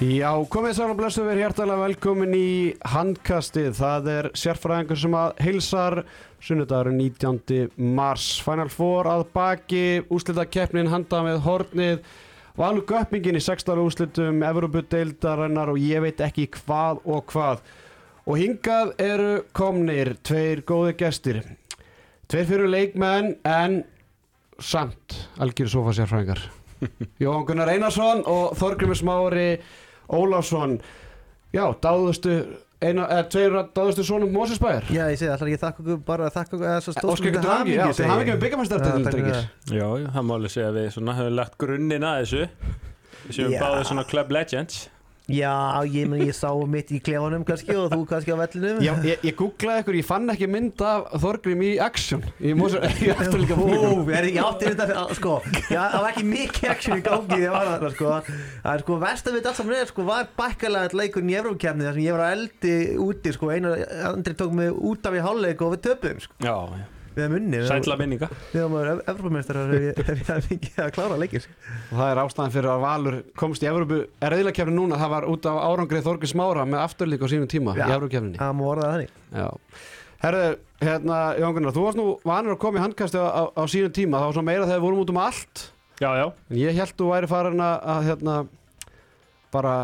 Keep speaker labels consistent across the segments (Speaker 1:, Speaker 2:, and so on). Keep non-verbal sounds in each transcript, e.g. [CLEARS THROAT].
Speaker 1: Já, komið sæl og blessu við hjertalega velkomin í handkastið. Það er sérfræðingur sem að heilsar sunnudagur 19. mars. Final Four að baki, úslita keppnin handa með hornið. Valur göppingin í 16 úslitum, Evropu-deildarinnar og ég veit ekki hvað og hvað. Og hingað eru komnir tveir góði gestir. Tveir fyrir leikmenn en samt algjör sofa sérfræðingar. [LAUGHS] Jóhann Gunnar Einarsson og Þorgrymur Smári Ólafsson Já, dáðustu eina, eða tveir dáðustu svonum Mósesbæðir
Speaker 2: Já, ég segi alltaf ekki þakka okkur bara þakka okkur eða svo
Speaker 1: ykkur til hamingju, já, til hamingju með drengir
Speaker 3: Já, já, það má alveg segja að við svona höfum lagt grunninn að þessu. Við séum báðið svona Club Legends
Speaker 2: Já, ég, meni, ég sá mitt í klefanum kannski og þú kannski á vellinum.
Speaker 1: Já, ég, ég googlaði ykkur, ég fann ekki mynd af Þorgrym í action. Mósesbæðir, í afturlíka
Speaker 2: Ó,
Speaker 1: búningum
Speaker 2: er ég átti þetta, sko. Já, það var ekki mikið action í gangi þegar ég var þarna, sko. Það er sko, versta við allt saman er, sko, var bækkalega leikurinn í Evrópkjarni þar sem ég var að eldi úti, sko. Einar andri tók mig út af í hálfleik og við töpum, sko.
Speaker 3: Já,
Speaker 2: Við hefum unni
Speaker 3: sætla minninga
Speaker 2: Við hefum Evrópmestrar ef ég hef ekki að klára leikir, sko
Speaker 1: Það er ástæðan fyrir að Valur komst í Evrópu er reyðilega núna, það var út af árangrið Þorgrym Smára með afturlíka á sínum tíma
Speaker 2: Já.
Speaker 1: í Evrópkefninni
Speaker 2: Það má orða það þannig.
Speaker 1: Já, herðu, hérna, Jón Gunnar, þú varst nú vanur að koma í handkasti á, á, á sínum tíma, það var svo meira þegar við vorum út um allt,
Speaker 3: Já, já,
Speaker 1: en ég held þú væri farin að, að hérna, bara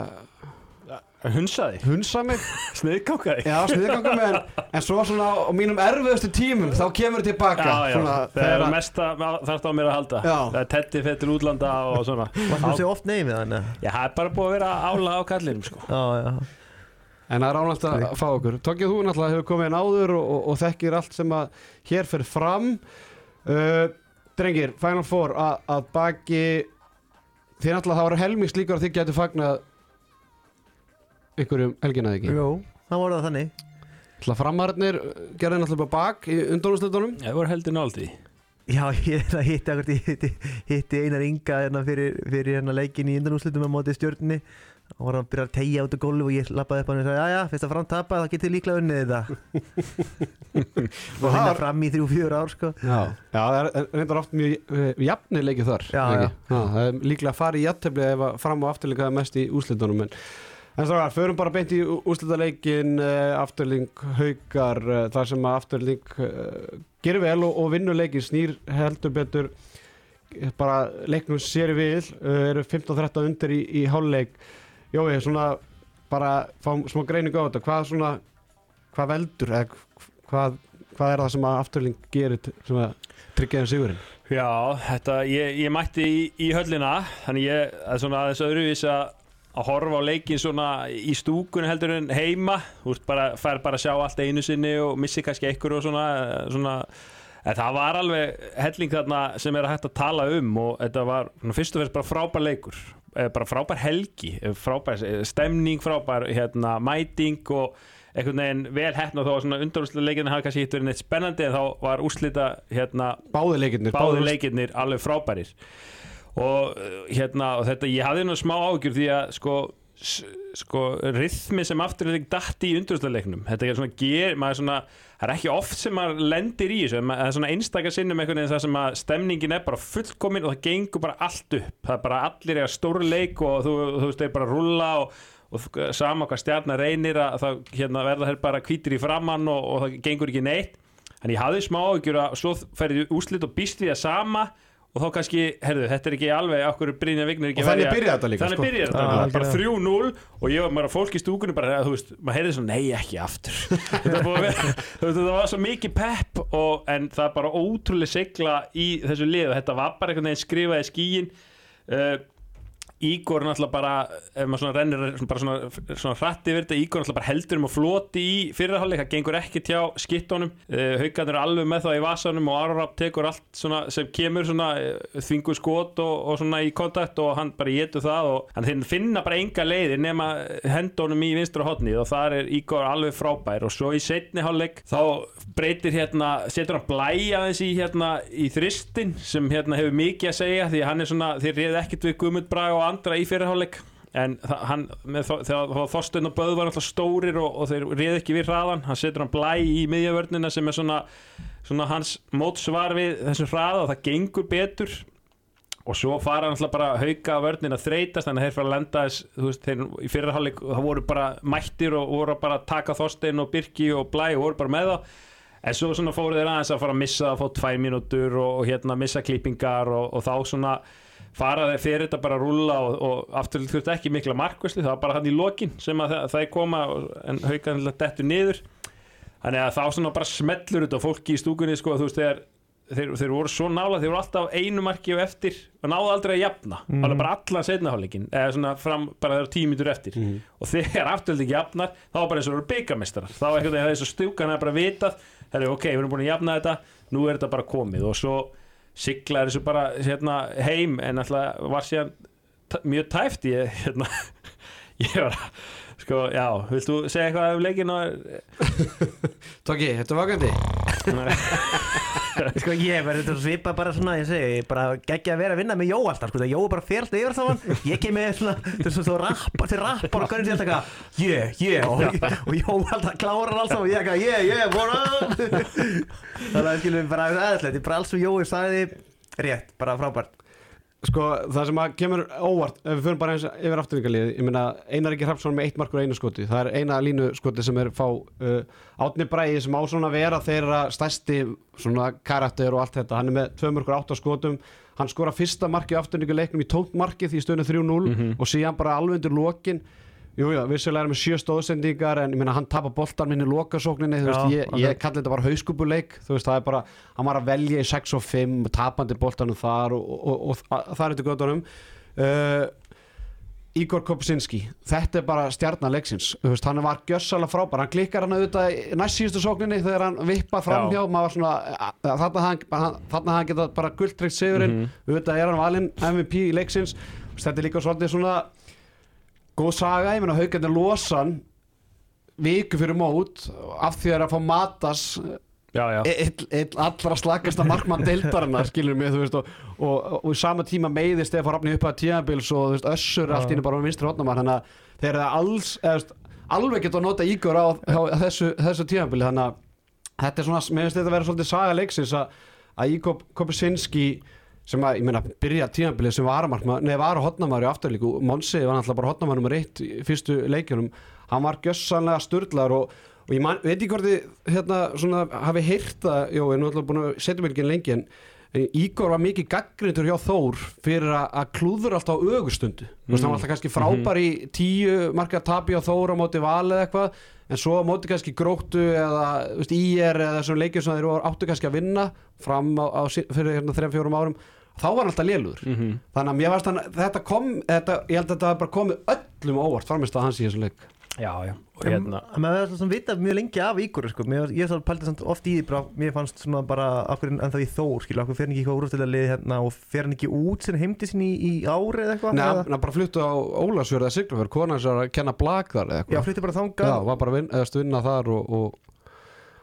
Speaker 3: hunsaði,
Speaker 1: hunsa mig,
Speaker 3: sniðkákaði
Speaker 1: já, sniðganga mig, en, en svo svona á mínum erfiðustu tímum, þá kemur þið tilbaka,
Speaker 3: Já, já,
Speaker 1: svona,
Speaker 3: það er
Speaker 1: að-
Speaker 3: mesta þarft á mér að halda.
Speaker 1: Já.
Speaker 3: Það er tetti fettur útlanda og svona.
Speaker 2: Varst þú sé oft neymi þannig
Speaker 3: Já, það er bara búið að vera ála á kallinum sko.
Speaker 2: Já, já.
Speaker 1: En það er ánægt að fá okkur. Tókið þú náttúrulega hefur komið inn áður og, og, og þekkir allt sem að hér fyrir fram. Uh, drengir, Final Four að, baki, þið náttúrulega það var helmings líkur að þið getur fagnað einhverjum helgina eða ekki.
Speaker 2: Jú, það var það þannig
Speaker 1: Náttúrulega framarnir gerði náttúrulega bak í undónusleitunum.
Speaker 3: Það voru heldur náldi
Speaker 2: Já, [LAUGHS] ég er að hitti hitti, hitti Einar Inga hérna fyrir, fyrir hérna leikin í undanúslitum á móti stjórnni og var að byrja að tegja út á gólf og ég lappaði upp á hann og sagði, já, já, fyrst að fram tapa þá getið líklega unnið þetta [LAUGHS] og
Speaker 1: það var-
Speaker 2: fram í þrjú, fjör ár, sko
Speaker 1: Já, já það er reyndar oft mjög jafnir leikið þar.
Speaker 2: Já,
Speaker 1: ekki?
Speaker 2: já.
Speaker 1: Það er líklega að fara í jafntefli ef að fram og afturleika er mest í úslitunum. En, en er, förum bara beint í úslitaleikin, uh, afturling haukar, uh, þar sem afturling uh, gerir vel og, og vinnur leikin, snýr heldur betur eh, bara leiknum sér við, eru 15-13 undir í, í háluleik. Jói, svona bara fá smá greiningu á þetta, hvað svona, hvað veldur, eða hvað, hvað er það sem afturling gerir sem að tryggja þeim sigurinn?
Speaker 3: Já, þetta, ég, ég mætti í, í höllina Þannig ég, það er svona aðeins öðruvís að að horfa á leikin svona í stúkunni heldur en heima. Þú bara, fær bara að sjá allt einu sinni og missi kannski einhver og svona, eh, svona. En það var alveg helling þarna sem er hægt að tala um og þetta var svona, fyrst og fyrst bara frábær leikur eh, bara frábær helgi, eh, frábær stemning, frábær hérna, mæting og einhvern veginn vel hettn og þó að svona undarúslega leikinu hafi kannski hitt verið neitt spennandi en þá var úrslita hérna
Speaker 1: Báði leikirnir
Speaker 3: báði leikirnir alveg frábærir og uh, hérna og þetta, ég hafði nú smá ágjur því að sko sko, rithmi sem afturleik datti í undurstaleiknum þetta er svona, ger, maður svona það er ekki oft sem maður lendir í þessu. En það er svona einstaka sinnum einhvern veginn það sem að stemningin er bara fullkomin og það gengur bara allt upp. Það er bara allir er stór leik og þú, þú veist, þeir bara rúlla og, og sama hvað stjarnar reynir að það hérna, verða þeir bara hvítir í framann og, og það gengur ekki neitt. Þannig ég hafði smá áhyggjur að svo ferði úslit og býst við að sama og þá kannski, herðu, þetta er ekki alveg okkur Brynja Vignir ekki
Speaker 1: Og þannig byrjaði þetta líka,
Speaker 3: Þannig
Speaker 1: sko.
Speaker 3: byrjaði þetta, bara
Speaker 2: algjörlega.
Speaker 3: 3-0 og ég var bara fólk í stúkunni bara, þú veist, maður heyrði svona, nei ekki aftur [LAUGHS] þetta, vera, [LAUGHS] veist, þetta var svo mikið pepp og, en það bara ótrúlega segla í þessu lið og þetta var bara einhvern veginn skrifað í skíin uh, Ígor náttúrulega bara ef maður svona rennir bara svona, svona hratt yfir þetta Ígor náttúrulega bara heldur um að floti í fyrirháleik, það gengur ekki tjá skittónum uh, haugarnir er alveg með það í vasanum og Arrab tekur allt svona sem kemur svona uh, þvingu skot og, og svona í kontakt og hann bara getur það og hann finna bara enga leiðir nema hendónum í vinstra hotnið og þar er Ígor alveg frábær og svo í setni hálfleik þá breytir hérna, setur hann blæ aðeins í hérna í þristin sem hérna hefur mikið að segja því hann er svona, þeir reyði ekkert við Guðmund Braga og andra í fyrirháleik en þa- hann, með, þegar Þorstein og Böð var alltaf stórir og, og þeir reyði ekki við hraðan, hann setur hann blæ í miðjavörnina sem er svona, svona hans mótsvar við þessum hraða og það gengur betur. Og svo fara náttúrulega bara hauka vörnin að þreytast þannig að þeir fara að lenda þess þú veist, þeir í fyrra hálfleik það voru bara mættir og voru bara að taka Þorstein og Birki og Blæ og voru bara með þá. En svo svona fóru þeir aðeins að fara að missa að fá tvær mínútur og, og hérna missa klippingar og, og þá svona fara þeir fyrir þetta bara að rúlla og, og aftur þurfti ekki mikla markvæsli það var bara hann í lokin sem að það, það koma en hauka dettur niður. Þannig að þá svona bara smellur þetta fólki í stúkunni sko þú veist þegar þeir, þeir voru svo nála, þeir voru alltaf einu marki og eftir og náðu aldrei að jafna. Mm. alveg bara allan setnahálleikin eða svona fram bara eru tímitur eftir.
Speaker 1: Mhm.
Speaker 3: og þegar afturöldi ekki jafnar þá var bara eins og eru byggamestrar þá var einhvern veginn þessu stúkan að bara vitað herri ok, við erum búin að jafna þetta nú er þetta bara komið. Og svo siglaði þessu bara hérna, heim en alltaf var síðan t- mjög tæft ég, hérna, [LAUGHS] ég var að sko, já, vilt þú segja eitthvað um leikin og
Speaker 1: Tóki, þetta er vakandi [LAUGHS] [LAUGHS] [LAUGHS]
Speaker 2: Sko ég verður þetta svipa bara svona ég segi, bara geggja að vera að vinna með Jó alltaf sko, það Jó er bara alltaf yfir saman. Ég kem með svona, er svona svo rappar til rappar og hvernig sér þetta yeah, yeah og, og Jó alltaf klárar alltaf og ég eitthvað, yeah, yeah, what up? [LAUGHS] Þannig að skilum við bara aðeinslega, þetta er bara alls og Jói sagði rétt, bara frábært
Speaker 1: Sko, það sem að kemur óvart ef við fyrir bara eins yfir afturvíkalið ég meina, Einar Ríkir Hrafsson með eitt markur og einu skoti það er eina línu skoti sem er fá uh, Átni Bræði sem á svona vera þeirra stærsti svona karakter og allt þetta, hann er með tvö markur átt á skotum hann skora fyrsta marki afturvíku leiknum í tónt markið í stöðinu 3-0 og síðan bara alveg undir lokin Jú, já, vissulega er með sjö stóðsendingar en ég meina hann tapar boltan minni lokasókninni þú
Speaker 2: Já,
Speaker 1: veist, ég, ég kalli þetta bara hauskupuleik veist, það er bara, hann var að velja í 6 og 5 tapandi boltanum þar og, og, og, og það er þetta göttunum uh, Igor Kopsinski þetta er bara stjarnalegsins hann var gjössalega frábær hann klikkar hann auðvitað í næst síðustu sókninni þegar hann vippað framhjá,
Speaker 3: Já.
Speaker 1: maður svona þarna hann, þarna hann geta bara gulltryggt sigurinn, auðvitað er hann valinn MVP í leiksins, þetta er líka svolítið svona góð saga, ég meina haugarnir losan viku fyrir mót af því að það er að fá matas
Speaker 3: já, já,
Speaker 1: einn ein allra slakasta markmann deildarinnar [LAUGHS] skilur mig, þú veist og, og, og, í sama tíma meiði Stefán Rafni upp að tíðanbils og veist, össur
Speaker 2: Já.
Speaker 1: allt í einu bara á vinstri hotnamar þannig að þeir eru alls eða, alveg geta að nota ígur á, á þessu, þessu tíðanbili þannig að þetta er svona, mér finnst þetta að vera svolítið saga leiksins að, að Ígor Kopesinski sem að, ég meina, byrja tíðanbilið sem varamarkma, nei, var hotnamar í afturlíku Monsi var náttúrulega bara hotnamar nummer eitt í fyrstu leikjunum, hann var gjössanlega sturglar og, og ég man, veit ekki hvort þið hérna, svona, hafi heyrt það jó, ég er náttúrulega búin að setja mér ekki lengi en, en Ígor var mikið gaggrindur hjá Þór fyrir að, að klúður alltaf á ögustundu, þú veist, hann var alltaf kannski frábær í tíu marka tapi á Þór á móti val eða eitthvað, en svo á móti kannski gróttu eða, þú veist, ír eða þessum leikjum sem þeir áttu kannski að vinna fram á, á fyrir hérna þrejum fjórum árum þá var hann alltaf lélugur.
Speaker 3: Mhm.
Speaker 1: þannig að mér varst hann, þetta kom þetta, ég held að þetta bara komið öllum óvart framist að hans í þessum leik.
Speaker 3: Já, já. og hérna.
Speaker 2: En maður hefði svona vitað mjög lengi af Ígur sko. mér, ég þá pældi samt oft í því bara, mér fannst svona bara okkur en það í Þór skilur, okkur fer hann ekki eitthvað úrústilega hérna og fer hann ekki út sem heimdi sinni í, í ári eða eitthvað
Speaker 1: Nei, hann bara fluttu á Ólasjörð eða Siglufjörð, konan sem er að kenna blag þar eða
Speaker 2: Já,
Speaker 1: eitthvað
Speaker 2: flytti bara þangað.
Speaker 1: Já, var bara að stu vinna þar og, og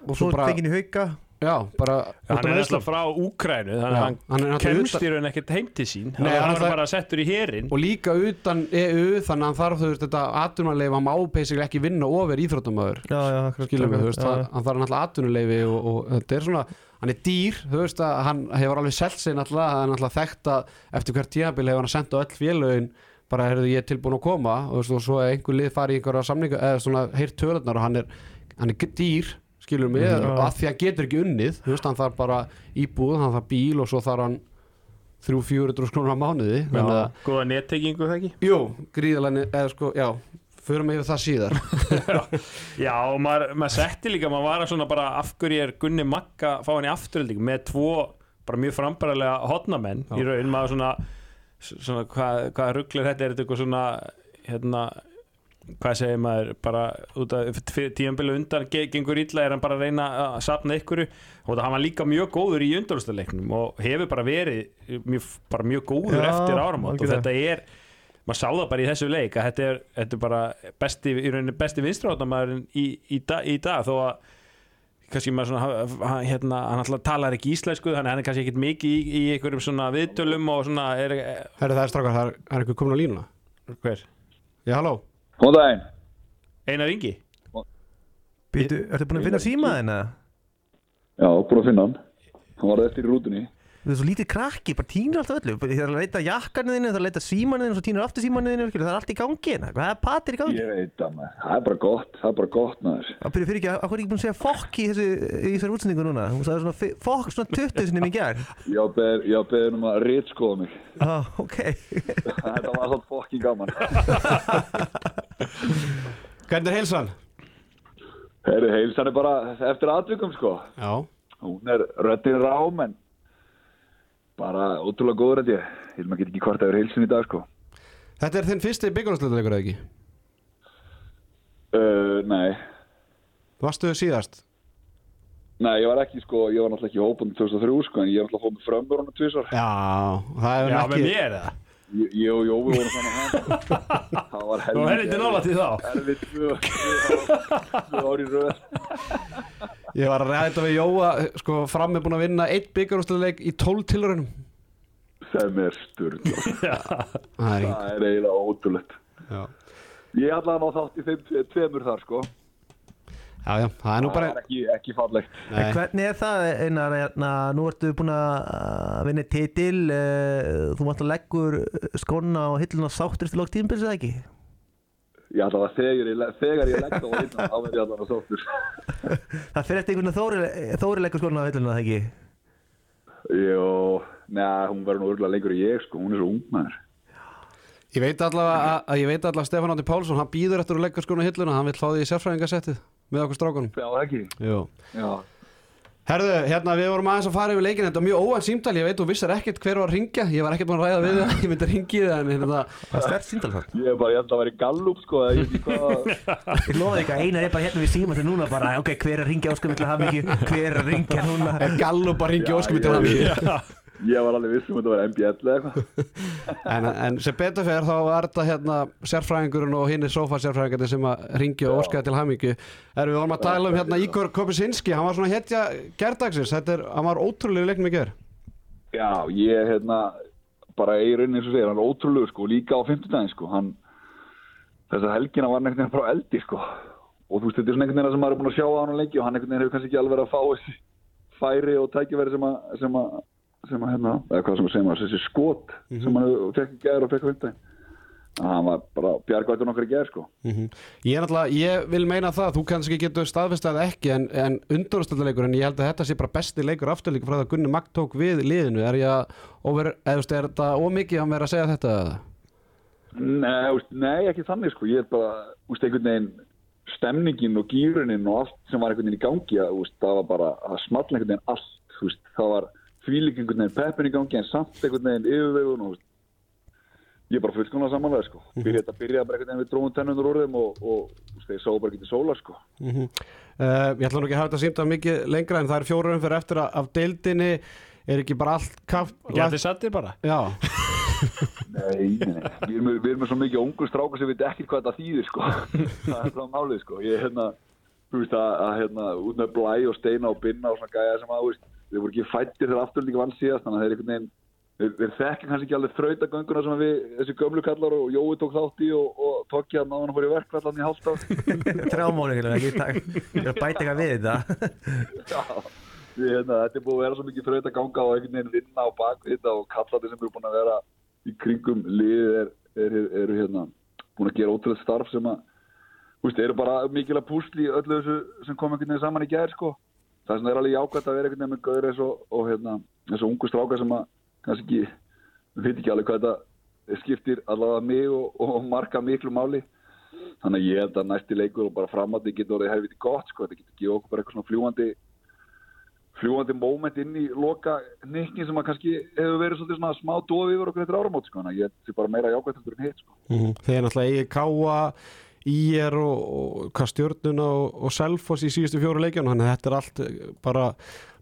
Speaker 2: og
Speaker 1: svo
Speaker 2: svo
Speaker 1: bara-
Speaker 2: tekin í hauka
Speaker 1: já, bara
Speaker 3: hann er alltaf frá Úkrænu þannig að hann
Speaker 1: hann er
Speaker 3: kemst í raun ekkert heim til sín.
Speaker 1: Nei,
Speaker 3: hann
Speaker 1: hann ætla-
Speaker 3: bara settur í herin
Speaker 1: og líka utan EU þannig að hann þarf þú veist þetta atvinnuleifi hann má basically ekki vinna ofur íþróttamöður
Speaker 2: Já, já, akkurat,
Speaker 1: skilum við, þú veist, hann, þarf náttúrulega atvinnuleifi og, og þetta er svona, hann er dýr þú veist að hann hefur alveg selt sig náttúrulega, hann er náttúrulega þekkt að eftir hvert tímabil hefur hann sendt á öll félögin bara heyrðu ég er tilbúin að koma. Og, veist, og svo er einhver lið farið í einhverja samninga eða svona heyrt tölunar og hann er hann er dýr, skilur mig? Og að því hann getur ekki unnið, þú veist, hann þarf bara íbúð, hann þarf bíl og svo þarf hann þrjú, fjúrur skrónur á mánuði. Að
Speaker 3: góða nettengingu það ekki?
Speaker 1: Jú, gríðalega, eða sko, já Förum yfir það síðar. [LAUGHS]
Speaker 3: Já, og maður, maður setti líka maður var að svona bara af hverju er Gunni Magga fá hann í afturölding með tvo bara mjög frambæralega hotnamenn í raun? Maður svona, svona hvað, hvað rugglir þetta? Er þetta eitthvað svona hérna hvað segir maður bara út af tíðanbili undan ge- gengur illa er hann bara að reyna að sapna ykkur og það hann var líka mjög góður í undanúrstaleiknum og hefur bara verið mjög, bara mjög góður
Speaker 2: Já,
Speaker 3: eftir áramót. Og þetta er maður sá það bara í þessu leik að þetta er, þetta er bara besti, í rauninni besti vinstráðnamaðurinn í, í, da, í dag. Þó að kannski maður svona hérna, hann alltaf talar ekki íslensku hann er kannski ekkit mikið í, í einhverjum svona viðtölum og svona er,
Speaker 1: Herru, það er strákar, það er, er eitthvað komin á línuna?
Speaker 3: Hver?
Speaker 1: Já, halló
Speaker 4: Góðan daginn.
Speaker 3: Einar Ingi?
Speaker 2: Býtu, ertu búin að finna símaðin eða?
Speaker 4: Já, búin að finna hann. Hann var eftir í rútunni.
Speaker 2: Þú er svo lítið krakki, bara tínur alltaf öllu Það er að leita jakkarnið þínu, það er að leita símanið þínu Svo tínur aftur símanið þínu, það er allt í gangi hérna. Hvað er patir í gangi?
Speaker 4: Ég veit það maður, það er bara gott, það er bara gott maður.
Speaker 2: Það byrja fyrir ekki, hvað er ekki búin að segja fokk í þessu í þessari útsendingu núna? Hún sagði svona fokk svona 20 sinni í gær
Speaker 4: Ég á beðið ég á beðið um að rítskoða mig.
Speaker 2: ah, ok [LAUGHS]
Speaker 4: Þetta var svona fokkin gaman. [LAUGHS]
Speaker 1: Hvernig er heilsan?
Speaker 4: Herri, heilsan er bara eftir atvikum sko.
Speaker 1: Já
Speaker 4: Hún er röddinn rám en bara ótrúlega góður þetta ég. Ég vil maður get ekki hvort yfir heilsin í dag sko.
Speaker 1: Þetta er þinn fyrsti byggjumsleituleikur eða ekki?
Speaker 4: Uh, nei,
Speaker 1: Varstu þau síðast?
Speaker 4: nei, ég var ekki sko, ég var náttúrulega ekki í hópunni 2003 sko, en ég var náttúrulega hópunni frömbur honum tvisar.
Speaker 1: Já, það hefur
Speaker 3: Já,
Speaker 1: ekki
Speaker 3: með mér eða?
Speaker 4: Ég og Jói vorum saman hann. Það var
Speaker 3: Þú er eitthvað nála til þá
Speaker 4: tvö tvö ár í röð.
Speaker 1: Ég var að ræða þetta við Jóa sko, fram er búin að vinna eitt byggjumsleituleik í 12 tilraunum
Speaker 4: Sem er sturla. [LAUGHS]
Speaker 1: Það er ekki
Speaker 4: Það er eiginlega ótrúlegt.
Speaker 1: Já,
Speaker 4: Ég að ná þátt í þeim tve- tveimur þar sko.
Speaker 1: já, já það er nú
Speaker 4: Það
Speaker 1: bara
Speaker 4: er ekki, ekki
Speaker 1: Nei,
Speaker 2: hvernig er það, Einar, hérna, nú ertu búin að vinna titil, uh, þú mátt að leggur skona og hilluna sáttur eftir lók tímpils eða ekki?
Speaker 4: Ég ætla að þegar ég, ég legg það á einn þá verð ég allan að sóttur. [LAUGHS]
Speaker 2: Það fyrir eftir einhvern veginn Þóri, Þóri leggur skona á hilluna, það ekki?
Speaker 4: Jó, neða, hún verður nú örgulega lengur en ég sko, hún er svo ung maður.
Speaker 1: Ég veit allavega að, að ég veit allavega að Stefán Átti Pálsson hann býður eftir að leggja skona á hilluna hann vil því í sérfræðingasettið með okkur strákunum
Speaker 4: Já, ekki.
Speaker 1: Jú.
Speaker 4: Já.
Speaker 1: Herðu, hérna við vorum aðeins að fara yfir leikin þetta var mjög óvænt símtal, ég veit þú vissar ekkert hver var að ringja ég var ekkert búin að ræða við það, [LAUGHS] ég myndi að ringi það en hérna,
Speaker 2: Það er stert síndal það.
Speaker 4: Ég er bara, ég ætla að vera í gallup sko, ég veit ekki hvað. [LAUGHS]
Speaker 2: Ég lofa ekki að Einar er bara hérna við síma til núna bara, ok, hver er að ringja óskum til hafmyggju, hver er að ringja núna?
Speaker 1: er gallup að ringja
Speaker 4: Já,
Speaker 1: óskum
Speaker 4: Ég var alveg vissum að þetta var MBL eða eitthvað. [LAUGHS]
Speaker 1: en, en sem betur fer þá var þetta hérna sérfræðingurinn og hinn er sofasérfræðingarnir sem að ringja og óskaði til hamingju er við vorum að tala um hérna Ígor Kopesinski hann var svona þetta er, hann var ótrúlega leiknum í ger
Speaker 4: Já, ég hérna, bara í rauninni eins og segir, hann er ótrúlegur sko, líka á 50 daginn sko, hann, þessa helgina var veginn frá eldi sko. Og þú veist, þetta er svona einhvern veginn sem maður er búin að sjá á hann lengi og hann einhvern veginn hefur kannski ekki alveg að fá þessi færi og tækifæri sem að, sem að, sem að hérna, eða hvað sem að segja maður, þessi skot sem hann fekk gæður og fekk 50 daginn. Hann var bara bjargvættur nokkar í gæður sko.
Speaker 1: ég, er náttúrulega, ég vil meina það, þú kannski getur staðfestað ekki en, en undurústöldaleikur en ég held að þetta sé bara besti leikur afturlíka frá það að Gunni Magg tók við liðinu er ég að, over, veist, er þetta ómikið að vera að segja þetta?
Speaker 4: Nei, veist, nei, ekki þannig sko, ég er bara, þú veist, einhvern veginn stemningin og gýrunin og allt sem var einhvern veginn í gangi, að, veist, það var bara að smalla einhvern veginn allt, þú veist, það var þvílík einhvern veginn peppin í gangi en samt einhvern veginn yfirvegun og ég er bara fullkomlega samanlega sko, byrja þetta byrjaði bara einhvern veginn við dróðum tennundur úr þeim og, og þeir sáu bara ekki til sólar sko.
Speaker 1: Mm uh, ég ætla nú ekki að hafa þetta símtað mikið lengra en það er fjórum fyrir eftir að af deildinni. Er ekki bara allt kaft
Speaker 3: Ekki allir sattir bara?
Speaker 1: Já,
Speaker 4: Nei, nei, nei, við erum, með- við erum svo mikið ungu strákar sem við ekki hvað þetta þýðir sko, [LAUGHS] það er það málið sko, ég hérna, þú veist að, að hérna, út með blæ og steina og binna og svona gæja sem að, þú veist, þeir voru ekki fættir þegar afturlíka vann síðast, þannig að þeir einhvern veginn, þeir, þeir þekki kannski ekki alveg þrautagönguna sem við, þessi gömlu kallar og Jói tók þátt í og, og tók [LAUGHS] ég að náðan að fór í verkvallan í
Speaker 2: ekki, takk. Ég er að bæta eitthvað við þetta. [LAUGHS]
Speaker 4: Já, við, hérna, þetta er búið að vera svo mikið þraut að ganga og einhvern veginn vinna á bak við þetta og kallandi sem eru búin að vera í kringum liðið er, er, er, eru hérna búin að gera ótrúlega starf sem að þú veist, eru bara mikilvæg púsli öllu þessu sem kom einhvern veginn saman í gær sko. Það sem er alveg jákvæmt að vera einhvern veginn með gauður eins og, og hérna, þessu ungu strákar sem að kannski ekki, við veit ekki alveg hvað þetta skiptir allavega mig og, og marka miklu máli. Þannig að ég held að næsti leikur og bara framandi getur orðið helviti gott sko, þetta getur gefið okkur bara eitthvað svona fljúandi fljúandi moment inn í loka nikkin sem að kannski hefur verið svona smá dofi yfir okkur eftir áramót sko, þannig að ég held því bara meira jákvæmt heldur en hitt sko.
Speaker 1: mm þeir náttúrulega eigi káa IR og, og hvað stjórnuna og, og Selfoss í síðustu fjóru leikjum þannig að þetta er allt eh, bara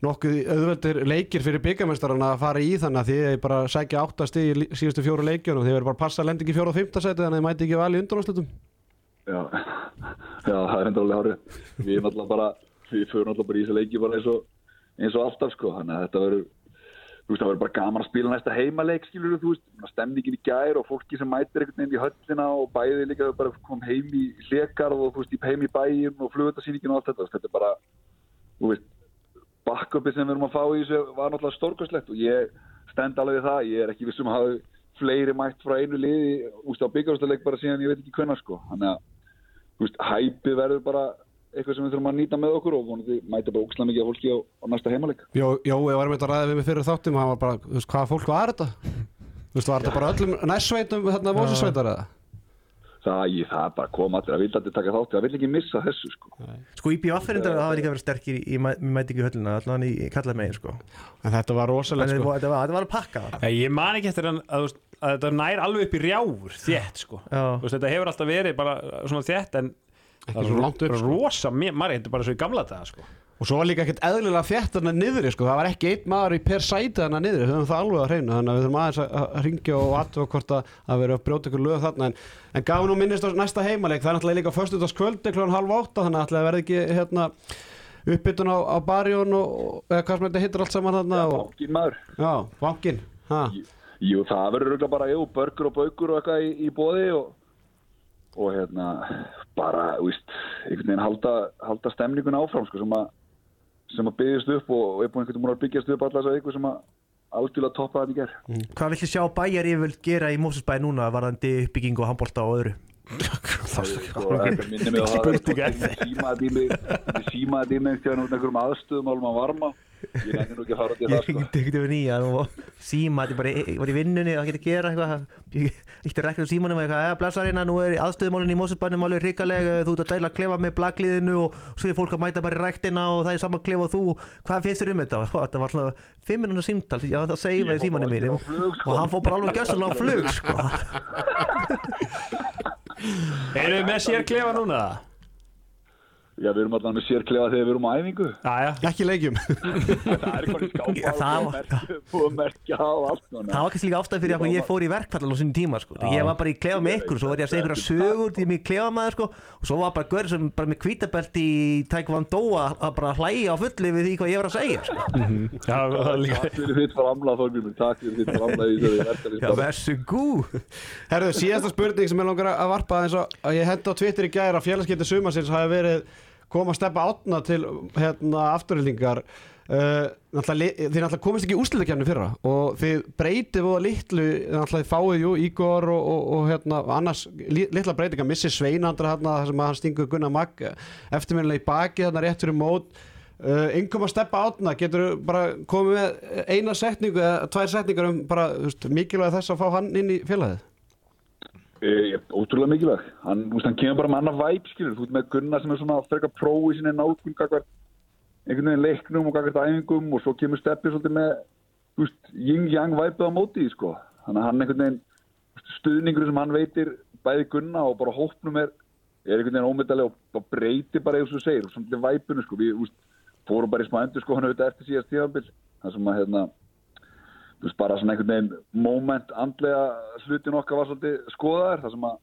Speaker 1: nokkuð auðveldir leikir fyrir byggamestarana að fara í þannig að þið bara sækja áttast í síðustu fjóru leikjum og þið verður bara að passa að lenda ekki fjóru og fymta seti þannig að þið mæti ekki val í undanáslutum
Speaker 4: Já, [LAUGHS] já, það er endur alveg hárið. Við erum alltaf bara, við fyrir alltaf bara í þessu leiki bara eins og, eins og alltaf sko, þannig að þetta verður, þú veist, það verður bara gaman að spila næsta heimaleik, skilur þú veist, stemningin í gær og fólki sem mætir einhvern veginn í höllina og bæði líka bara kom heim í hlekarð og þú veist, heim í bæjum og flugvöldarsýningin og allt þetta, þetta er bara, þú veist, backupi sem við erum að fá í þessu var náttúrulega stórkostlegt og ég stend alveg það, ég er ekki vissum að hafa fleiri mætt frá einu liði úst, á byggjáðsleik bara síðan ég veit ekki hvenna sko. Þannig að úst, hæpi verður bara eitthvað sem við þurfum að nýta með okkur og vonandi mæta bara ókslega mikið fólki á, á næsta heimaleik
Speaker 1: Jó, jó, ég var með þetta ræða við mig fyrir þáttum hann var bara, þú veist, hvaða fólk var þetta? Þú veist, var þetta bara öllum næstsveitum þarna vósinsveitar eða?
Speaker 4: það, ég, það er bara kom allir að vilja að taka þátti það vil ekki missa þessu sko
Speaker 2: Sko IBF-erindar hafa líka verið sterkir í, í mæ- mætingu í höllina, allan í kallað megin sko.
Speaker 1: En þetta var
Speaker 2: Þannig
Speaker 1: rosalegt
Speaker 2: sko. þetta, var, þetta var að pakka það
Speaker 3: Ég, ég man ekki eftir hann að, þú veist, að þetta nær alveg upp í rjáfur þétt sko veist, þetta hefur alltaf verið bara svona þétt en
Speaker 1: Ekki svo langt upp, sko.
Speaker 3: rosa, mér, maður þetta bara svo í gamla daga sko.
Speaker 1: Og svo var líka ekkert eðlilega þétt þarna niðri sko. Það var ekki einn maður í per sæti þarna niðri. Við höfum það alveg að hreina Þannig að við þurfum aðeins að- ringja og aðtöfa hvort að, að vera að brjóta ykkur lög þarna. En, en gaf nú minnist á næsta heimaleik. Það er náttúrulega líka föstudagskvöldi klón halv átta Þannig að ætlaði að verði ekki hérna uppbytun á, á barjón og, og eða hvað sem þetta hittir allt saman þarna og, Já, ha.
Speaker 4: Jú, það verður bara, jú, börgur og baukur og eitthvað í, í bóði og, og hérna, bara, þú veist, einhvern veginn halda, halda stemningun áfram, sko, sem að, sem að byggjast upp og, er búin einhvern veginn að byggjast upp allar þess að eitthvað sem að algjörlega toppa þetta í ger.
Speaker 2: Hvað viltu sjá bæjar yfirvöld gera í Mósusbæ núna varðandi uppbyggingu og handbólta og öðru? [LAUGHS]
Speaker 4: Sko, þetta minnir mig á það,
Speaker 3: spurning,
Speaker 4: þetta símaði í mig, þetta símaði í mig einhvern veginn um aðstöðum álum að varma. Ég nefnir nú ekki að fara til
Speaker 2: Ég
Speaker 4: það, sko.
Speaker 2: ringdi ekkert yfir nýja og síma, þetta er bara, ég var í vinnunni það getur að gera eitthvað ég ríkti rekna á símanum og eitthvað, eða blessarina, nú er aðstöðumálinn í Mósusbænum alveg hrikaleg, þú ert að dæla að klefa með blagliðinu og svo er fólk að mæta bara í rektina og það er saman klefa og þú, hvað finnst þér um þetta? Sko, þetta var svona fimm minúna símtal, ég var að segja
Speaker 4: Ég
Speaker 2: í símanum
Speaker 4: flug, sko.
Speaker 2: og hann fór bara alveg gjössan á flug sko.
Speaker 3: Erum við með sér klefa núna?
Speaker 4: Já, við erum allan með sérklefa þegar við erum á æfingu.
Speaker 3: Jæja,
Speaker 1: Ekki leikjum [LAUGHS]
Speaker 4: Það er eitthvað í skápa
Speaker 2: Já, það var-
Speaker 4: og að merkja á allt. svona.
Speaker 2: það var kannski líka ástæð fyrir að ég fór í verkfallan á sinni tíma sko. ég var bara í klefa með ykkur og svo var ég að segja ykkur að sögur til mig klefa maður sko. og svo var bara gaur sem bara með kvítabelt í Taekwondo að bara hlæja á fulli við því hvað ég var að segja sko.
Speaker 3: já, það er líka
Speaker 4: Takk fyrir þitt framlað Þorgrimur, takk fyrir þitt framlað í þessari
Speaker 2: Já,
Speaker 1: langar að og steppa átna til hérna afturhildingar uh, þið náttúrulega komist ekki í úrslitakefni fyrra og þið breytið voða litlu náttúrulega þið fáið jú Ígor og, og, og hérna annars li, litla breytinga missi Sveinandra hérna sem hann stingur Gunnar Magg eftirminnilega í baki þarna rétt fyrir mót. Uh, yngum að steppa átna, getur bara komið með eina setningu eða tvær setningar um bara þú veist, mikilvæg þess að fá hann inn í félagið
Speaker 4: E, ótrúlega mikilvæg. Hann, veist, hann kemur bara með annar væp, skilur. Þú veist með Gunnar sem er svona frekar pró í sinni nálgun gagvart einhvern veginn leiknum og gagvart æfingum og svo kemur Steppi svolítið með, yin-yang væpið á móti, í, sko. Þannig að hann einhvern veginn, stuðningur sem hann veitir bæði Gunnar og bara hópnum er, er einhvern veginn ómyndalega og, breytir bara eins og segir, og svona væpinu, sko. Við, veist, fórum bara í smá endur, sko, hann auðvitað eftir síðast tíðanbill. Sem að, hérna, bara svona einhvern veginn moment andlega hlutin okkar var svolítið skoðaðar það sem að,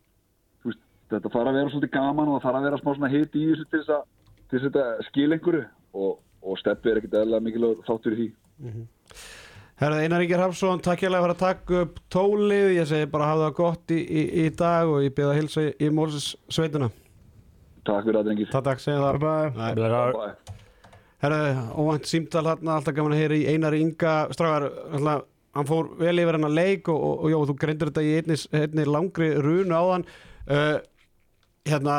Speaker 4: veist, þetta fara að vera svolítið gaman og það fara að vera smá svona hit í þessu til þess að, til þess að skil einhverju og, og steppi er ekkit eðla mikilvæg þáttur í því.
Speaker 1: Herðu Einar Ríkir Hafsson, takk hérlega fyrir að taka upp tólið, ég segi bara hafa það gott í, í, í dag og ég byrða að hilsa í, í Mólsins sveituna.
Speaker 4: Takk fyrir að drengir.
Speaker 1: Takk, takk, segja það. Nei.
Speaker 4: Bye.
Speaker 1: Herðu, óvænt símtal hérna, alltaf gaman að heyra í Einar Inga. Strágar, alltaf, hann fór vel yfir hennar leik og, og, og jó, þú greindur þetta í einni, einni langri runu á hann. Uh, hérna,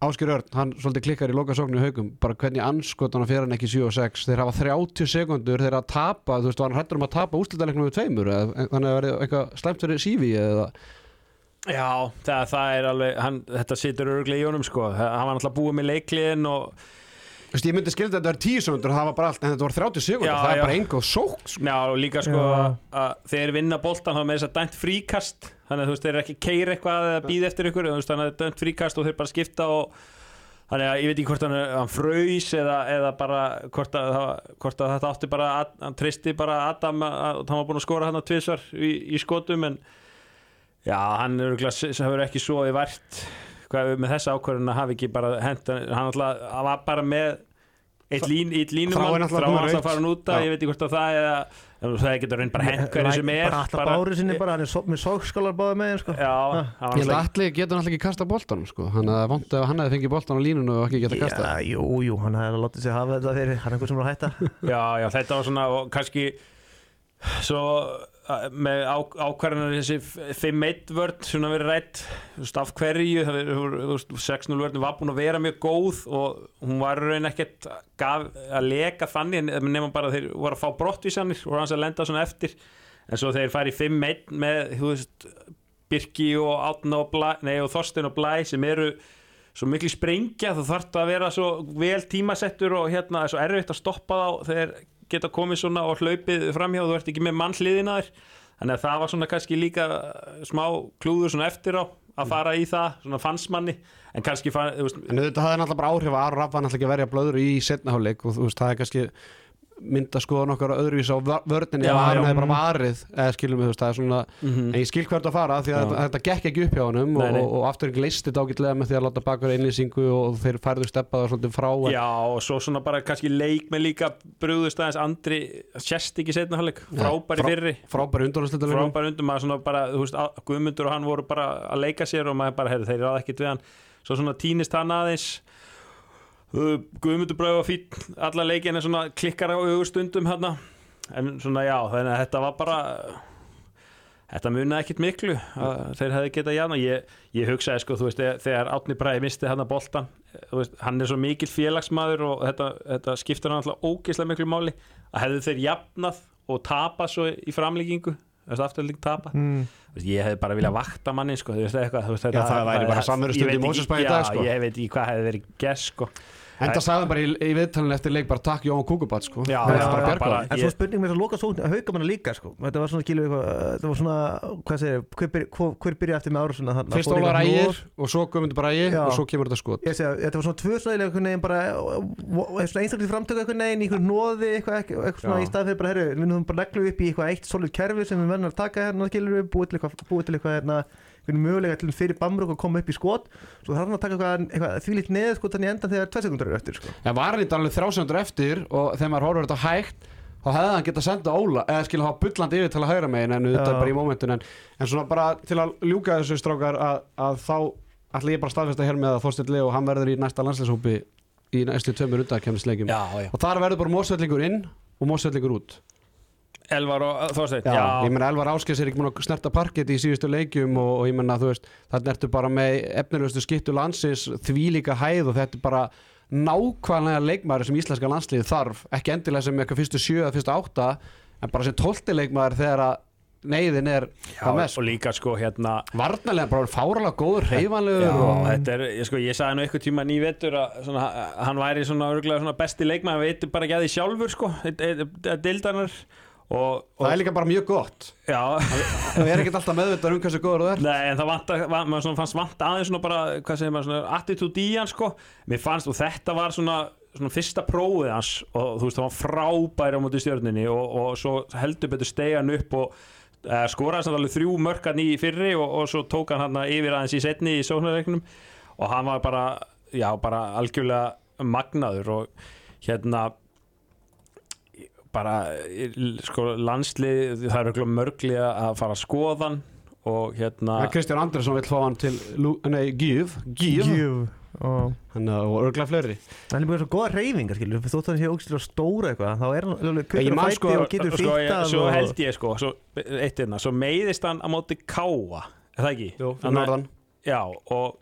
Speaker 1: Áskir Örn, hann svolítið klikkar í lokasóknu haugum, bara hvernig anskotan að fyrir hann ekki 7 og 6, þeir hafa 30 sekundur þeir að tapa, þú veist, var hann hættur um að tapa úrslutalegnum við tveimur, eða, þannig að verði eitthvað slæmt fyrir sífi eða?
Speaker 3: Já, það, það er alveg, hann, þetta situr örglega í honum sko, hann var náttúrulega búið með leikliðin og
Speaker 1: Þú veist, ég myndi skilja þetta að þetta er 10 sekundur, það var bara allt, en þetta var 30 sekundur,
Speaker 3: Já,
Speaker 1: það er
Speaker 3: já.
Speaker 1: bara og sók, sko.
Speaker 3: Já, og líka sko
Speaker 2: Já.
Speaker 3: að þeir vinna boltan þá með þess að dæmt fríkast þannig að þú veist, þeir eru ekki keir eitthvað eða býð eftir ykkur, þú veist, þannig að dæmt fríkast og þeir bara skipta og þannig að ég veit ekki hvort hann, hann fröys eða, eða bara hvort að, það- hvort að þetta átti bara, að, hann tristi bara Adam að, að hann var búin að skora hann að tvisvar í, í skotum en já, hann er örugglega- sem hefur ekki svo í vært hvað með þessa ákvörðun að hafi ekki bara hent hann alltaf, hann var bara með eitt, lín, eitt
Speaker 1: náttúrulega
Speaker 3: frá
Speaker 1: eitt.
Speaker 3: að fara út
Speaker 1: Já.
Speaker 3: ég veit ekki hvort að það eða það getur raun bara hent hverju sem er
Speaker 2: bara alltaf báru sinni bara, hann er með sókskálar báða með sko.
Speaker 3: já, hann
Speaker 1: Ég
Speaker 3: var
Speaker 1: held að
Speaker 3: alltaf
Speaker 1: allir getur náttúrulega ekki kasta boltanum sko. Hann hann hefði fengið boltan á línunu og ekki geta kasta
Speaker 2: Já, jú, jú, hann hefði látið sig hafa þetta fyrir hann er einhver sem er að hætta
Speaker 3: já, já, þetta var svona og kannski svo með ákvarðanar þessi 5-1 vörd svona verið rætt af hverju það verið- þú veist, 6-0 vördin var búin að vera mjög góð og hún var raun ekkert að leka þannig nema bara þeir voru að fá brottvísanir og hans að lenda svona eftir. En svo þeir fari 5-1 með veist, Birki og Átna og, og Þorstein og Blæ sem eru svo miklu sprengja þú þarf að vera svo vel tímasettur og hérna er svo erfitt að stoppa þá þegar geta komið svona og hlaupið framhjá þú ert ekki með mannhliðina þér. Þannig að það var svona kannski líka smá klúður svona eftir á að fara í það svona fansmanni en kannski fann,
Speaker 1: En þetta hafði náttúrulega bara áhrif að Aron Raff var náttúrulega verja blöður í setnaháleik og þú veist, það er kannski mynda skoðan okkar öðruvís á vör- vörninni
Speaker 3: Já,
Speaker 1: ef Aron
Speaker 3: já.
Speaker 1: hefði bara varið eða skilum við, þú veist, það er svona en ég skil hvert að fara því að
Speaker 3: Já.
Speaker 1: þetta, gekk ekki upp hjá
Speaker 3: Nei,
Speaker 1: og, og, og afturinn listi þetta ágætlega með því að láta bakur einlýsingu og þeir færðu steppaða svolítið frá en-
Speaker 3: já og svo svona bara kannski leik með líka brúðust aðeins. Andri sérst ekki setna hálfleik. Frábæri
Speaker 1: frá-
Speaker 3: fyrri.
Speaker 1: frábæri undanúrslitum
Speaker 3: frábær undum að svona bara, þú veist, að- Guðmundur og hann voru bara að leika sér og maður bara, heyrðu, þeir Guðmundur bröðu að fýtt alla leikin er svona klikkar á augustundum hann en svona já, þannig að þetta var bara þetta munaði ekkit miklu að þeir hefði getað jafna ég, ég hugsaði sko, þú veist, þegar- Átni Bræði misti hann að boltan, veist, hann er svo mikil félagsmaður og þetta, þetta skiptir hann alltaf ógeðslega miklu máli að hefðu þeir jafnað og tapað svo í framlíkingu þess afturlík tapa
Speaker 2: mm.
Speaker 3: Ég hefði bara viljað vakta manni sko, veist, eitthvað, veist,
Speaker 1: Já, það væri bara
Speaker 3: veit
Speaker 1: í í sko.
Speaker 3: Já, ég veit ekki hvað hefði verið gess sko.
Speaker 1: En það hann bara í, í viðtalinu eftir leik bara takk Jón Kúkubat sko.
Speaker 3: Já,
Speaker 1: Það
Speaker 3: já,
Speaker 1: bara
Speaker 3: bara-
Speaker 2: En svo spurning með þess að loka sókn að hauka manna líka sko. Þetta var svona skilu eitthvað Þetta var svona, hvað segir, hver, hver, byrja eftir með ára svona þarna?
Speaker 1: fyrst Ólar Ægir og svo Guðmundur Bræði
Speaker 2: Já.
Speaker 1: og svo kemur þetta skot
Speaker 2: Ég segja, þetta var svona tvö svona einhvern veginn bara svona einstaklega framtöku einhvern veginn í einhvern nóði eitthvað, svona í stað fyrir bara herru, við nú bara neglu upp í eitthvað eitt solid kerfi sem við verðum að taka hérna búið til eitthvað, einhvern mögulega til fyrir Bamrúk að koma upp í skot. Svo þarf hann að taka eitthvað, eitthvað því lít neð sko þannig í endan þegar tvei sekundur eru eftir sko.
Speaker 1: en var hann í alveg þrjásendur eftir og þegar maður horfður þetta hægt þá hefði hann getað senda Óla eða skilja hafa bullandi yfir til að hægra megin en þetta er bara í mómentun en, en svona bara til að ljúka þessu strákar að, að þá ætla ég bara að staðfesta hér með að Þorsteinn Leo hann verður í næsta landslýshópi í næstu
Speaker 3: Já, já.
Speaker 1: og þar verður bara mósvellingur inn og mósvellingur út
Speaker 3: Elvar og Þorsteinn
Speaker 1: Já,
Speaker 3: já,
Speaker 1: ég menna Elvar Áskes er ekki múin að snerta parkett í síðustu leikjum og, og ég menna þú veist þarna ertu bara með efnilegustu skittu landsins því líka hæð og þetta er bara nákvæmlega leikmaður sem íslenska landslið þarf. Ekki endilega sem eitthvað fyrstu sjö eða fyrstu átta en bara sem tólti leikmaður þegar að neyðin er hvað mest.
Speaker 3: og líka sko hérna
Speaker 1: varnalega bara fáralega góður
Speaker 3: Já,
Speaker 1: reyfanlegur og
Speaker 3: þetta er, ég, sko, ég sagði nú eitthvað tíma nývettur að svona, hann væri svona, svona besti leikmann, hann veitur bara ekki að því sjálfur sko, dildanar og, og
Speaker 1: það er líka bara mjög gott.
Speaker 3: Já,
Speaker 1: það er ekkert alltaf meðvitað um hversu góður þú er
Speaker 3: Nei, en það vant að, maður svona fannst vant aðeins svona bara, hvað segir maður, svona attitude í hann sko, mér fannst, og þetta var svona svona fyrsta prófið hans og þú veist, það var frábæri á móti stjörninni og, og svo heldur betur stegan upp og uh, skoraði alveg þrjú mörkan í fyrri og, og svo tók hann hann yfir aðeins í setni í sóknarreiknum og hann var bara, já, bara algjörlega magnaður og hérna bara sko landslið, það er örugglega mörglega að fara að skoðan og hérna
Speaker 1: Það Kristján Andersson vil fá hann til Gíf.
Speaker 2: Jú og
Speaker 1: og örgla fleiri.
Speaker 2: Hann er bara svo góða reyfingar skilur þótt að hann sé ógstilega stóra eitthvað þá er hann alveg
Speaker 1: man
Speaker 2: að
Speaker 1: sko-
Speaker 2: fæti og getur
Speaker 3: sko, ég,
Speaker 2: fýttað
Speaker 3: svo
Speaker 2: og...
Speaker 3: held ég sko svo, eitt einna, svo meiðist hann á móti káa er það ekki?
Speaker 1: Jú, norðan.
Speaker 3: Já og,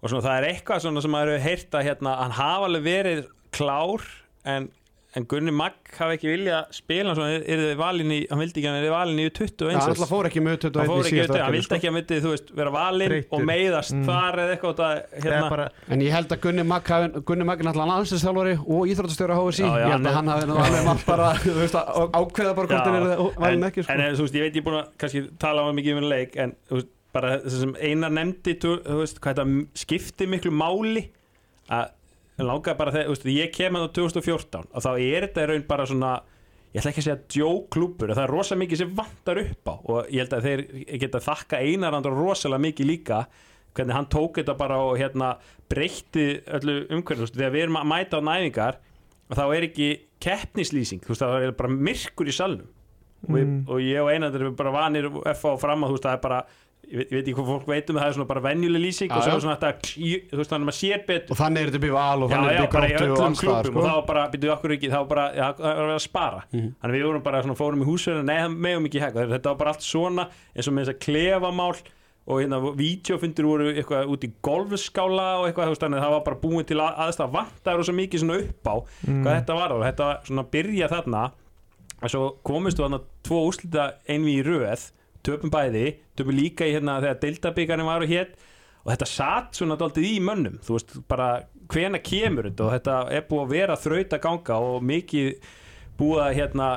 Speaker 3: og svona, það er eitthvað svona sem maður hefur heyrt að hérna, hann hafa alveg verið klár en, en Gunni Magg hafi ekki vilja spila hann svona, er þið valin í hann vildi ekki að hann er valin í 21
Speaker 1: Já, hann alltaf fór ekki með 21
Speaker 3: hann hann vildi
Speaker 1: sko.
Speaker 3: ekki að myndi þú veist, vera valin
Speaker 2: Þreyttur.
Speaker 3: og meiðast
Speaker 2: Mm.
Speaker 3: þar eða eitthvað það, hérna,
Speaker 2: bara,
Speaker 1: En ég held að Gunni Magg hafi- Gunni Magg er náttúrulega landsinsþjálfari og íþróttastjóra HSI
Speaker 3: Já, já,
Speaker 1: Ég held
Speaker 3: hann
Speaker 1: að
Speaker 3: er-
Speaker 1: hann nú alveg mátt bara þú veist, að ákveða bara hvort hann er valin ekki sko.
Speaker 3: en eh, þú veist, ég veit ég er búin að kannski tala um mikið um leik en veist, bara það sem einar nefndi þú þú veist, hvað þetta skipti miklu máli að langaði bara þegar, veist, ég kem að 2014 og þá er þetta í raun bara svona ég ætla ekki að segja djóklúpur það er rosa mikið sem vantar upp á. Og ég held að þeir geta þakka einarandur rosalega mikið líka hvernig hann tók þetta bara og hérna breytti öllu umhverju, þú veist, þegar við erum að mæta á næfingar og þá er ekki keppnislýsing þú veist það er bara myrkur í salnum. Og,
Speaker 2: Mm.
Speaker 3: ég, og ég og einandur erum bara vanir F á fram að þú veist það er bara ég veit, ekki hvað fólk veit um það, það er svona bara venjuleg lýsing
Speaker 1: Já,
Speaker 3: og svo er svona þetta þú veist þannig að maður sér betur.
Speaker 1: Og þannig er þetta byrju val og þannig er þetta gróttu og
Speaker 3: öllum
Speaker 1: alls staðar,
Speaker 3: klubum og
Speaker 1: sko.
Speaker 3: þá bara, byrjuðu okkur ekki, þá bara, já, það var að spara?
Speaker 1: Mhm.
Speaker 3: þannig við vorum bara svona, fórum í húsverðin nei, það megum ekki hægt, þetta var bara allt svona eins og með þess að klefamál og hérna, vídeofundir voru eitthvað út í golfskála og eitthvað, þú veist, þannig að það var bara búin til að, aðstæða vantar og svo mikið svona upp á hvað þetta var og þetta svona byrja þarna. Og svo komistu þarna tvo úrslita einvi í röð töpum bæði, töpum líka í hérna þegar deildabíkarnir var og hétt og þetta satt svona daldið í mönnum. Þú veist, bara hvena kemur þetta? Og þetta er búið að vera þraut að ganga og mikið búið að hérna,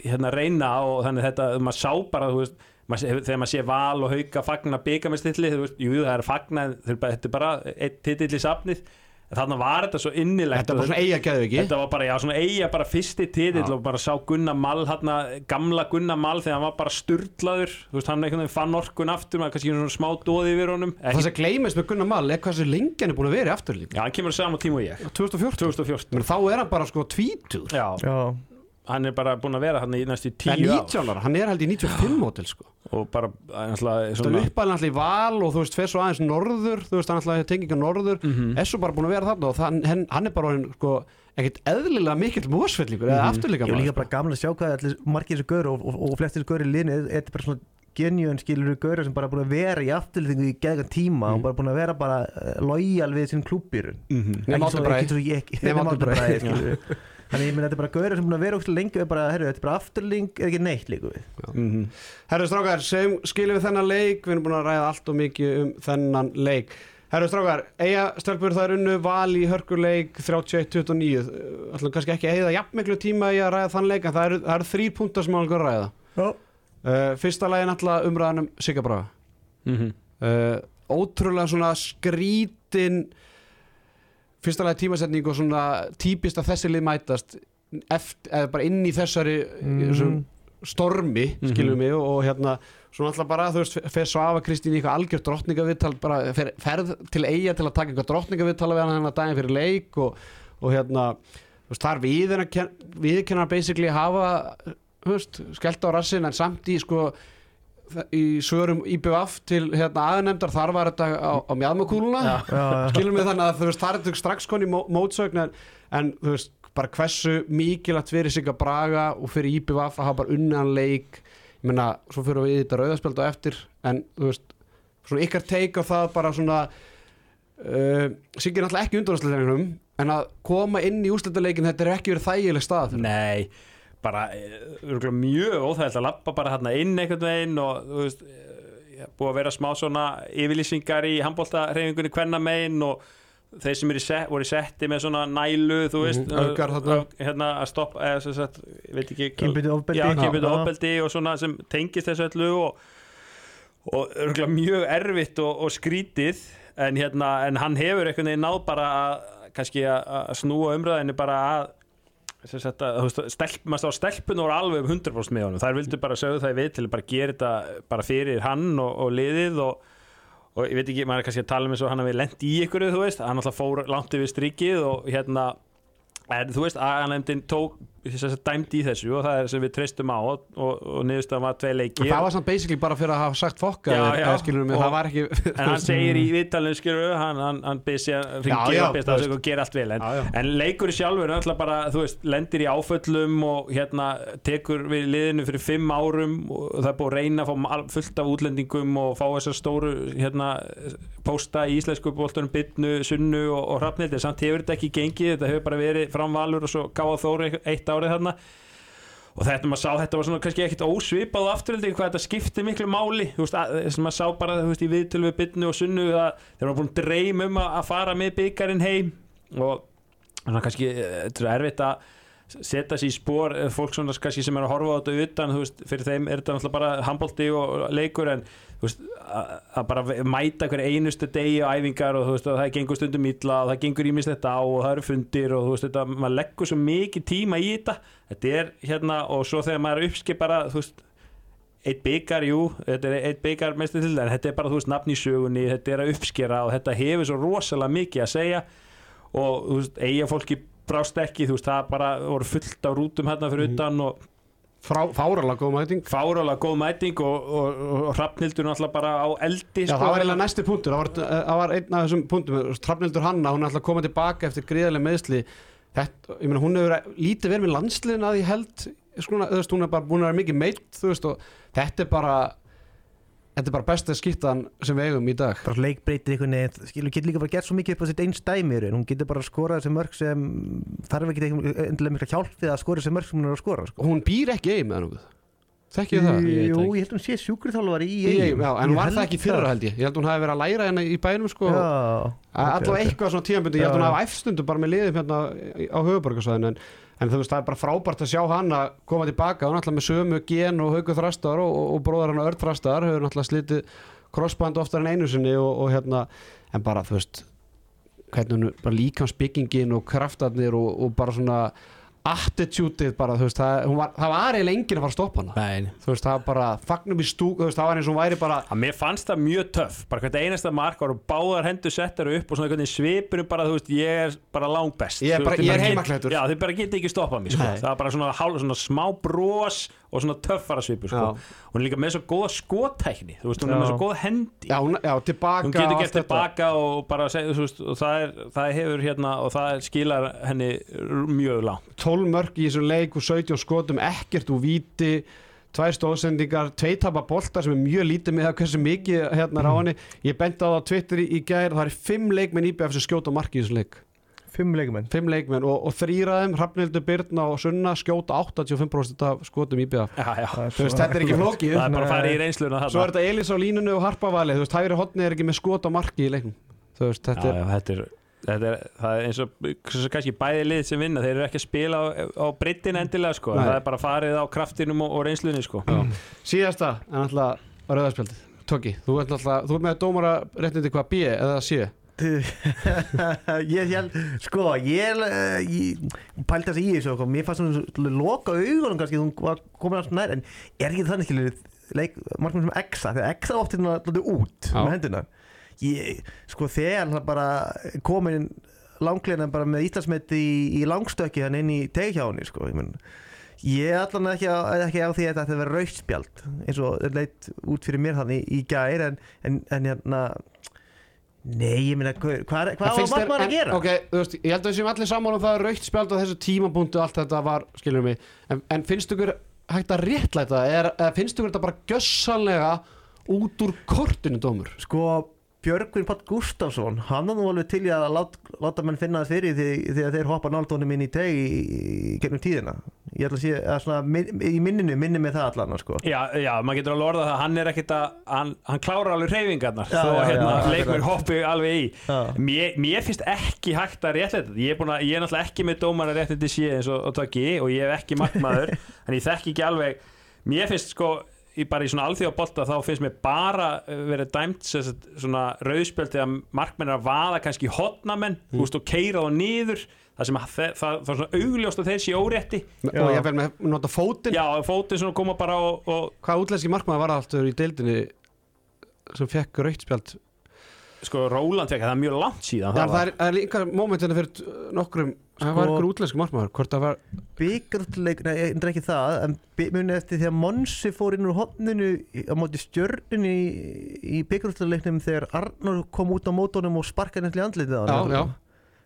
Speaker 3: hérna reyna og þannig þetta, maður sá bara þú veist, þegar maður sé val og hauka fagna byggamestilli, þú veist, jú það er fagna þetta er bara eitt titill í safnið en þannig var þetta svo innilegt
Speaker 1: þetta
Speaker 3: og
Speaker 1: svona eiga geðu ekki
Speaker 3: Þetta var bara, já, svona eiga bara fyrsti titill og bara sá Gunnar Mall hérna, gamla Gunnar Mall þegar hann var bara sturlaður. Þú veist, hann einhvern veginn fann orkun aftur maður kannski svona smá dóði yfir honum.
Speaker 1: Það sem gleymist með Gunnar Mall er hvað þessi lengi hann er búin að vera í afturlíf
Speaker 3: Já, hann kemur á sama tíma og ég.
Speaker 1: 2014
Speaker 3: 2014
Speaker 1: Men þá er hann bara sko tvítur
Speaker 3: Já,
Speaker 2: Já,
Speaker 3: hann er bara búin að vera hann í næstu tíu ár.
Speaker 1: 19 ára, hann er held í 95 mótil sko.
Speaker 3: Og bara, ætla,
Speaker 1: Það
Speaker 3: svona
Speaker 1: er uppalinn alltaf í val og þú veist, fer svo aðeins norður Þú veist, hann alltaf tenginga norður.
Speaker 3: Mhm.
Speaker 1: Er svo bara búin að vera þarna og þann, hann, hann er bara sko, ekkert eðlilega mikill mósfellingur eða afturlíka
Speaker 2: ég er líka
Speaker 1: sko.
Speaker 2: bara gaman að sjá hvað allir margir þessu gaur og, og, og flestir þessu gaur í linni þetta er bara svona genjön skilur gaur sem bara búin að vera í afturlýtingu í geðgan tíma og bara búin að vera bara uh, lojal við sinn klúbbýrun
Speaker 3: Mhm.
Speaker 1: Nema
Speaker 2: ekki svo,
Speaker 1: Árni [LAUGHS] Bragi.
Speaker 2: ekki svo þannig ég meina þetta er bara gaur sem búin að vera ógst lengi og er bara, herru, þetta er bara afturling eða ekki neitt líku við.
Speaker 3: Mhm.
Speaker 1: Herru strákar, sem skilum við þennan leik. Við erum búin að ræða allt og mikið um þennan leik. Herru strákar, eiga stelpur það er unnu val í hörkuleik 31-29 Ætlum kannski ekki að eigða jafn miklu tíma í að ræða þann leik En það eru, það eru þrý punktar sem álgur að ræða.
Speaker 2: Já.
Speaker 1: uh, Fyrsta lagi er náttúrulega umræðan um Sigga Braga.
Speaker 3: Mhm.
Speaker 1: uh, ótrúlega svona skrítin fyrsta lagi tímasetning og svona típist að þessi lið mætast eða bara inn í þessari mm. stormi,
Speaker 3: Mhm.
Speaker 1: skilum mig og, og hérna, svona alltaf bara þú veist, fer Svafa Kristín í eitthvað algjört drottningavittal bara fer, ferð til eiga til að taka eitthvað drottningavittal við hann hennar daginn fyrir leik og, og hérna, þú veist, þar við viðkennar basically hafa þú veist, skellt á rassin en samt í sko í svörum IBF til hérna aðenemdar þar var þetta á, á mjadmakúluna skilum við þannig að þú veist það er þetta strax koni mó, mótsögn en, en þú veist bara hversu mikilvægt fyrir sig að braga og fyrir IBF að hafa bara unnan leik. Ég meina svo fyrir við í þetta rauðaspjöld á eftir en þú veist svona ykkar teik á það bara svona uh, Siggi er náttúrulega ekki undanúrslutaleikunum en að koma inn í úrslutaleikin þetta er ekki verið þægileg stað fyrir.
Speaker 3: Nei, bara eh, mjög óþægilt að lappa bara hérna inn einhvern veginn og þú veist eh, búið að vera smá svona yfirlýsingar í handbóltareyfingunni kvenna megin og þeir sem set, voru í setti með svona nælu, þú veist
Speaker 1: Mhm, þarna.
Speaker 3: öf- hérna að stoppa eða sem sagt, ég veit ekki
Speaker 2: Kynbundið ofbeldi.
Speaker 3: og svona sem tengist þessu öllu og, og örugglega mjög erfitt og, og skrítið en hérna, en hann hefur einhvern veginn náð bara að, kannski að, að snúa umræðinu bara að að, veist, stelp, maður stá stelpun voru alveg um 100% með honum. Þær vildu bara sögðu það við til að gera þetta bara fyrir hann og, og liðið og, og ég veit ekki, maður er kannski að tala um eins og hann hafi lent í ykkur, þú veist, hann alltaf fór langt yfir strikið og hérna en þú veist, aðanemdin tók dæmdi í þessu og það er sem við treystum á og, og, niðurstaðan var tvei leiki
Speaker 1: það var samt basically bara fyrir að hafa sagt ekki [LAUGHS]
Speaker 3: en hann segir í viðtalinu skilur hann, hann, hann sér að
Speaker 1: já,
Speaker 3: og
Speaker 1: þú
Speaker 3: að gera allt vel. En,
Speaker 1: Já, já.
Speaker 3: en leikur sjálfur er bara, þú veist, lendir í áföllum og hérna tekur við liðinu fyrir fimm árum og það er búið að reyna að fá fullt af útlendingum og fá þessar stóru hérna, pósta í íslensku bóltunum bytnu, sunnu og, og hrafnildi samt hefur þetta ekki gengið, þetta hefur bara verið framvalur og svo gáða þóri eitt árið þarna. Og þetta maður sá þetta var svona kannski ekkit ósvipað á afturöldi hvað þetta skipti miklu máli. Þú veist, að, sem maður sá bara þú veist, í viðtölu við bytnu og sunnu að þeir var búin að dreym um að, að fara með byggarinn heim. Og svona kannski eh, þetta er erfitt að setja sér í spór eh, fólk svona kannski sem er að horfa á þetta utan veist, fyrir þeim er þetta náttúrulega bara handbólti og leikur en veist, að, að bara mæta hver einustu degi á æfingar og veist, og það gengur stundum illa og það gengur ímislegt á og það eru fundir og þetta, maður leggur svo mikið tíma í þetta. Þetta er hérna og svo þegar maður uppskip bara, þú veist eitt byggar, jú, þetta er eitt byggar mestu til en þetta er bara, þú veist, nafn í sögunni þetta er að uppskera og þetta hefur svo rosalega mikið að segja. Og þú veist, eiga fólki brást ekki, þú veist, það bara voru fullt á rútum hérna fyrir
Speaker 1: Mhm.
Speaker 3: utan og
Speaker 1: Frá, fáralega góð mæting.
Speaker 3: Fárálega góð mæting og, og, og, og Hrafnildur náttúrulega bara á eldi
Speaker 1: Já,
Speaker 3: sko,
Speaker 1: það var eiginlega næsti punktur, það var, það var einn af þessum punktum, Trafnildur Hanna, hún er alltaf að koma tilbaka eftir gríðarlega meðsli þetta, ég meina, hún hefur lítið verið með landsliðin að ég held, skona, þú veist, hún er bara búin að vera mikið meitt, þú veist, og þetta er bara þetta er bara besta skittan sem við eigum í dag.
Speaker 2: Bara leikbreytir einhvern veginn skilur, getur líka bara gert svo mikið upp á sitt einn stæmir hún getur bara að skora þessi mörg sem þarf ekki endilega mikla hjálp við að skora þessi mörg sem hún er að skora sko.
Speaker 1: hún býr ekki með hann þekkið það?
Speaker 3: Ég veit
Speaker 2: Jú, ég held að hún sé sjúkriþálfari í
Speaker 1: eigum,
Speaker 2: eigum
Speaker 1: já, en var það ekki fyrra held ég? Ég held hún hafi verið að læra hérna í bænum sko.
Speaker 2: Já,
Speaker 1: Alltaf eitthvað svona tíðanbundi, ég held
Speaker 2: Já.
Speaker 1: hún hafa æfstundu bara með liðum hérna á höfuborgarsvæðinu en, en þú veist, það er bara frábært að sjá hann að koma tilbaka, er alltaf með sömu gen og haugu þrastar og, og, og bróðar hann Örd þrastar, hefur náttúrulega slitið crossband oftar en einu sinni og, og hérna, en bara þú veist hvernig hún, bara líkansbyggingin og kraftarnir og, og bara svona attitudeið bara, þú veist, það, hún var, það var eiginlega enginn að fara að stoppa hana.
Speaker 3: Nei,
Speaker 1: þú veist, það var bara fagnum í stúk, þú veist, það var eins og hún væri bara
Speaker 3: að mér fannst það mjög töff. Bara hvert einasta mark var báðar hendur settar upp og svona veginn svipur bara, þú veist, ég er bara langbest.
Speaker 1: Ég er bara- ég er heimaklæddur.
Speaker 3: Já, þið bara getið ekki stoppað mér, sko.
Speaker 1: Nei.
Speaker 3: það var bara svona, hálf, svona smá bros og svona töffara svipur, sko. Hún er líka með svo góða skotækni þú veist, hún er með svo góða hendi.
Speaker 1: Já, hún, já tilbaka
Speaker 3: hún getur gert tilbaka og bara segja, þú veist, og það, er, það hefur hérna og það skilar henni mjög langt.
Speaker 1: 12 mörg í þessum leik og 17 skotum ekkert úr víti tvær stóðsendingar, tveitapa boltar sem er mjög lítið með það hversu mikið hérna á henni. Ég benti á það á Twitter í, í gær það er 5 leikmenn íbjöf sem skjóta marki í þessum leik
Speaker 2: Fimm leikumenn
Speaker 1: 5 leikmenn og, og þrýraðum, Hrafnildur Byrna og Sunna skjóta 85% af skotum veist, þetta er ekki flókið.
Speaker 3: Það er bara að fara í reynsluna
Speaker 1: svo er þetta Elís á línunu og Harpavali þú veist, hægri hotni er ekki með skot á marki í leiknum. Þú veist, þetta
Speaker 3: já,
Speaker 1: er
Speaker 3: já, þetta er Þetta er, það er eins og kannski bæði lið sem vinna, þeir eru ekki að spila á, á breytin endilega sko,
Speaker 1: Nei.
Speaker 3: það er bara farið á kraftinum og, og reynslunni sko.
Speaker 1: síðasta, en alltaf rauðarspjaldið Tóki, þú ert alltaf, þú ert með dómara réttindi hvað B eða C
Speaker 2: ég held, sko, ég, eh, ég pældi þess að í þessu, sko, mér fannst hún loka augunum kannski, var komin alls nær, en er ekki þannig skilur leik, markmann sem Exa, þegar Exa oft hérna lótið út
Speaker 1: Já.
Speaker 2: með hendina ég, sko, þegar hann bara komin langleina bara með Íslandsmeti í, í langstökki hann inn í teghjáni, sko, ég menn Ég allan ekki á, ekki á því að þetta verður raustspjald eins og leitt út fyrir mér þannig í gær en, en, en hérna Nei, ég meina, hvað, á
Speaker 1: finnst þér-
Speaker 2: markmann að gera?
Speaker 1: Ok, þú veist, ég held að við séum allir saman um það að raukt spjald á þessu tímapunktu allt þetta var, skiljum mig. En, en finnst ykkur hægt að réttlæta er, eða finnst ykkur þetta bara gjössanlega út úr kortinu dómur?
Speaker 2: Sko, Björgvin Páll Gustafsson hann er nú alveg til í að lát, láta menn finna það fyrir því, því að þeir hoppa náldónum inn í teg í, í gegnum tíðina. Ég ætla að sé að svona, minn, í minninu, minni með það allan sko.
Speaker 3: Já, já, maður getur alveg orðað það hann er ekkit að, hann, hann klárar alveg reyfingarnar þó að hérna,
Speaker 2: akkurat.
Speaker 3: hoppi alveg í. Mér, mér finnst ekki hægt að réttlega þetta. Ég er, að, ég er náttúrulega ekki með dómara réttindi sé eins og, og taki og ég hef ekki markmaður [LAUGHS] en ég þekki ekki alveg. Mér finnst sko, í, bara í svona alþjóðabolta þá finnst mér bara uh, verið dæmt sem sagt, svona rauðspjöld þegar markmenn er að vaða kannski hotnamenn mm. og keira þá niður það sem að það, það, það er svona augljóst að þeir sé órétti.
Speaker 1: Og ég vel með nota fótinn.
Speaker 3: Já, fótið svona koma bara og, og
Speaker 1: hvað útlenski markmaður var alltaf í deildinni sem fekk raukt spjald?
Speaker 3: Sko Róland fekk, það er mjög langt síðan
Speaker 1: Já,
Speaker 3: það
Speaker 1: það er, er líka mómentina fyrir nokkrum það var
Speaker 2: Sko-
Speaker 1: ykkur útlenski markmaður hvort það var
Speaker 2: Byggarútleik, nei, ég ekki það en muni eftir því að Monsi fór inn úr hotninu í- á móti stjörnunni í, í byggarútleiknum þegar Arnur kom út á mótunum og sparkaði nefnilega andlitið á hann
Speaker 1: Já, já.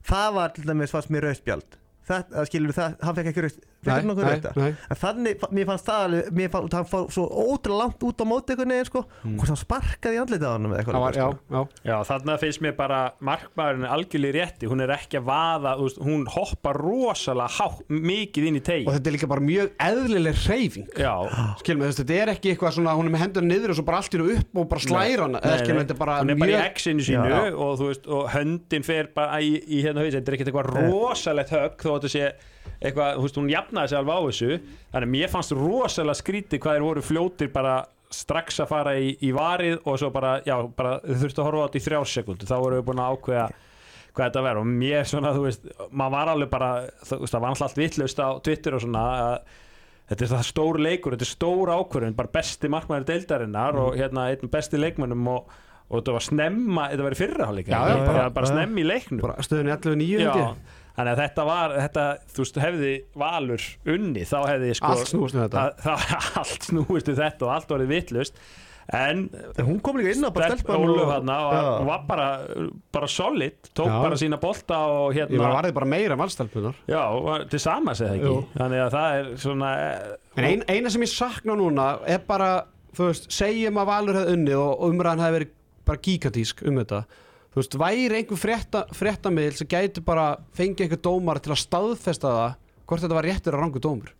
Speaker 2: Það var til dæmis fannst mér rauðspjald Það, skilur það, hann fekk ekki
Speaker 1: Nei,
Speaker 2: Fekk nokkuð
Speaker 1: nei.
Speaker 2: En þannig, mér fannst það alveg Mér fannst hann fór svo ótrúlega langt út á móti einhvern veginn sko. Hvort hann sparkaði í andlitið á hann með eitthvað
Speaker 1: já,
Speaker 2: sko.
Speaker 1: já
Speaker 3: Já, þarna finnst mér bara markmaðurinn er algjörlega rétti, hún er ekki að vaða þú hún hoppar rosalega há, mikið inn í
Speaker 1: og
Speaker 3: tegi
Speaker 1: þetta er líka bara mjög eðlileg reyfing
Speaker 3: Já,
Speaker 1: skilum við, þetta er ekki eitthvað svona hún er með hendur niður og svo bara allt einu upp og bara slæra hana eða
Speaker 3: Nei,
Speaker 1: skilum
Speaker 3: nei.
Speaker 1: við, þetta bara
Speaker 3: hún er bara í exinu sínu
Speaker 2: Já.
Speaker 3: og, þú veist, og höndin fer bara í, í hérna þetta er ekkert eitthvað rosalegt högg þó þetta sé eitthvað, þú veist, hún jafnaði sig alveg á þessu. Þannig að mér fannst rosalega skrítið hvað þeir voru fljótir bara strax að fara í, í varið og svo bara, já, bara þau þurftu að horfa á þetta í þrjár sekundu, þá voru við búin að ákveða hvað þetta verður og mér svona, þú veist, maður var alveg bara, þú veist, það var alltaf allt vitlaust á Twitter og svona að þetta er það stór leikur, þetta er stór ákvörðun bara besti markmæður deildarinnar og hérna einn besti leikmönnum og, og þetta var snemma, þetta var í fyrra hálfleik
Speaker 1: Já, já,
Speaker 3: bara,
Speaker 2: bara-
Speaker 3: snemma í leiknum.
Speaker 1: bara stöðun 11.9
Speaker 3: Já,
Speaker 1: held ég.
Speaker 3: Þannig að þetta var þetta, þú veist, hefði valur unni, þá hefði sko
Speaker 1: Allt snúist um þetta.
Speaker 3: að, það, [LAUGHS] allt snúist um þetta og allt orðið vitlust en
Speaker 2: hún kom líka inn á bara
Speaker 3: Stelp
Speaker 2: stelpan
Speaker 3: Ólöf hann og og var bara, bara solid, tók
Speaker 1: Já.
Speaker 3: bara sína bolta og hérna
Speaker 1: var varðið bara meira valstelpunar
Speaker 3: Já, var til sama segði ekki.
Speaker 1: Jú.
Speaker 3: Þannig að það er svona
Speaker 1: En ein, eina sem ég sakna núna er bara, þú veist, segjum að Valur hefði unnið og umræðan hefði verið bara gigantísk um þetta Þú veist, væri einhver frétta, fréttamiðl sem gæti bara fengið einhver dómar til að staðfesta það hvort þetta var réttur að rangu dómur?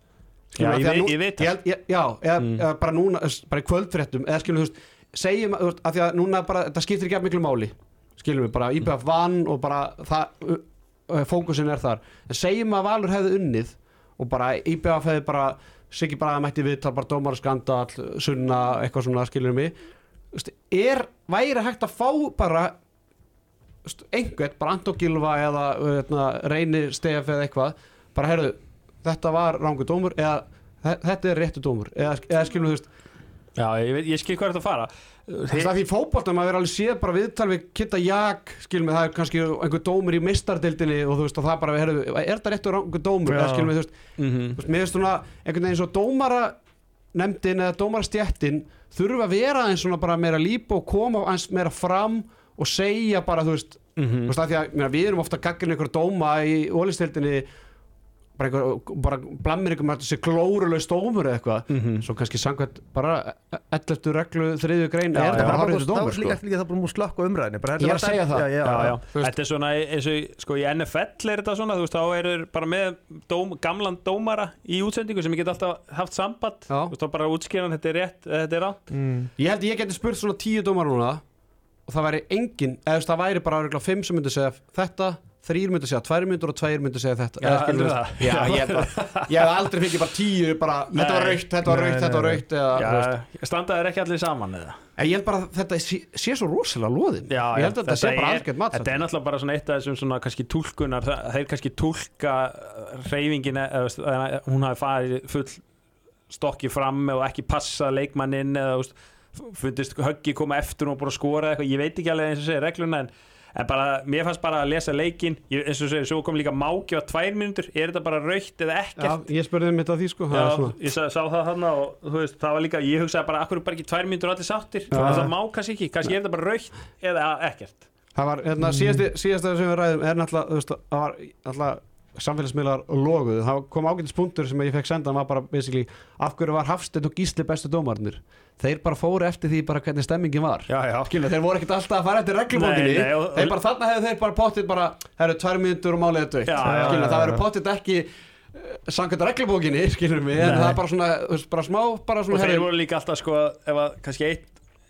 Speaker 3: Já, ég
Speaker 1: að nú-
Speaker 3: ég veit það.
Speaker 1: Já, eða, eða bara núna, bara í kvöldfréttum eða skilum, þú veist, segjum að, að því að núna bara, þetta skiptir ekki að miklu máli skilum við, bara IBF vann og bara það, fókusin er þar. En segjum að Valur hefði unnið og bara IBF hefði bara Siggi bara mætti viðtal, bara dómar skandal sunna, eitthvað svona, skilum við er, væri hægt að fá bara einhvern, bara Anton Gilva eða uh, Reyni Stef eða eitthvað bara heyrðu, þetta var rángu dómur eða þe- þetta er réttu dómur eða, eða skilum þú veist.
Speaker 3: Já, ég, veit- ég skil hvað er þetta að fara.
Speaker 1: Þú veist, að því fótboltum að vera alveg séð bara viðtal við Kitta Jak, skilum við, það er kannski einhver dómur í mistardildinni og þú veist, og það bara, heyrðu, er þetta réttu rángu dómur? Eða skilum við, þú veist,
Speaker 3: mm
Speaker 1: þú veist, mér finnst svona einhvern veginn svo dómara nefndin eða dómarastjættin þurfa að vera eins svona bara meira lípa og koma eins meira fram og segja bara, þú veist,
Speaker 3: Mhm.
Speaker 1: þú veist, að að meina, við erum ofta gaggrinni einhver dóma í ólistildinni bara einhver, bara blammir einhver með þessi glórulega stómur eða eitthvað
Speaker 3: Mhm.
Speaker 1: svo kannski samkvæmt bara 11. reglu þriðju grein
Speaker 3: Já,
Speaker 1: er
Speaker 3: já.
Speaker 1: þetta bara
Speaker 2: Það
Speaker 1: hárið
Speaker 2: var
Speaker 1: dómur sko.
Speaker 2: líka það bara múið slökk á umræðinni bara,
Speaker 1: Ég er að segja það.
Speaker 2: Já, já,
Speaker 3: Já, já.
Speaker 1: þú veist-
Speaker 3: Þetta er svona eins og sko, í NFL er þetta svona, þú veist, þá eru bara með dóm, gamlan dómara í útsendingu sem ég get alltaf haft samband
Speaker 1: Já.
Speaker 3: þú veist, þá bara útskýran þetta er rétt, þetta er rátt
Speaker 2: Mm.
Speaker 1: ég held ég geti spurt svona tíu dómar núna og það væri engin, eða það væri bara örugglega fimm sem myndi segja þetta þrýr myndi segja tvær myndur og tveir myndi segja þetta
Speaker 3: Já,
Speaker 1: skilur já, ég að [LAUGHS] ég hef aldrei fikið bara tíu bara, þetta var
Speaker 3: Nei.
Speaker 1: raukt, þetta var
Speaker 2: Nei,
Speaker 1: raukt, þetta var
Speaker 2: nei,
Speaker 1: raukt.
Speaker 3: Já, standaðir ekki allir saman eða?
Speaker 1: Ég held bara að þetta sé, sé svo rosalega loðin
Speaker 3: Já,
Speaker 1: ég held að þetta sé bara algjörn mat
Speaker 3: Þetta er náttúrulega bara svona eitt af þessum svona kannski túlkunar, það- þeir kannski reyfingin, eða veist, að hún hafi farið full stokki fram og ekki passa leikmanninn eða fundist höggi koma eftir og bara skora eitthvað, ég veit ekki alveg eins og segir regluna en, en bara, mér fannst bara að lesa leikin ég, eins og segir, svo kom líka máki á tvær mínútur, er þetta bara raukt eða
Speaker 1: Já,
Speaker 3: ekkert
Speaker 1: ég spurði um þetta því sko
Speaker 3: Já, ég sá, sá það þarna og þú veist, það var líka, ég hugsaði bara, akkur er bara ekki tvær mínútur allir sáttir,
Speaker 1: Já.
Speaker 3: það má kannski ekki? Kannski er þetta bara raukt eða ekkert?
Speaker 1: Það var, hérna, síðasti, síðasta það var samfélagsmiðlar loguð, það kom ágætis punktur sem ég fekk senda, hann var bara basically af hverju var Hafsteinn og Gísli bestu dómarnir þeir bara fóru eftir því bara hvernig stemmingin var.
Speaker 3: Já, já,
Speaker 1: skilja, þeir voru ekkert alltaf að fara eftir reglumókinni
Speaker 3: og-
Speaker 1: þeir bara þarna hefðu þeir bara pottið bara, það eru tvær mínútur og málið er dögt það
Speaker 2: já.
Speaker 1: verður pottið ekki samkvæmt reglumókinni, [LAUGHS] skiljum við en það er bara svona, þú veist, bara smá bara
Speaker 3: og
Speaker 1: svona,
Speaker 3: þeir
Speaker 1: herri-
Speaker 3: voru líka alltaf sko ef að kannski eitt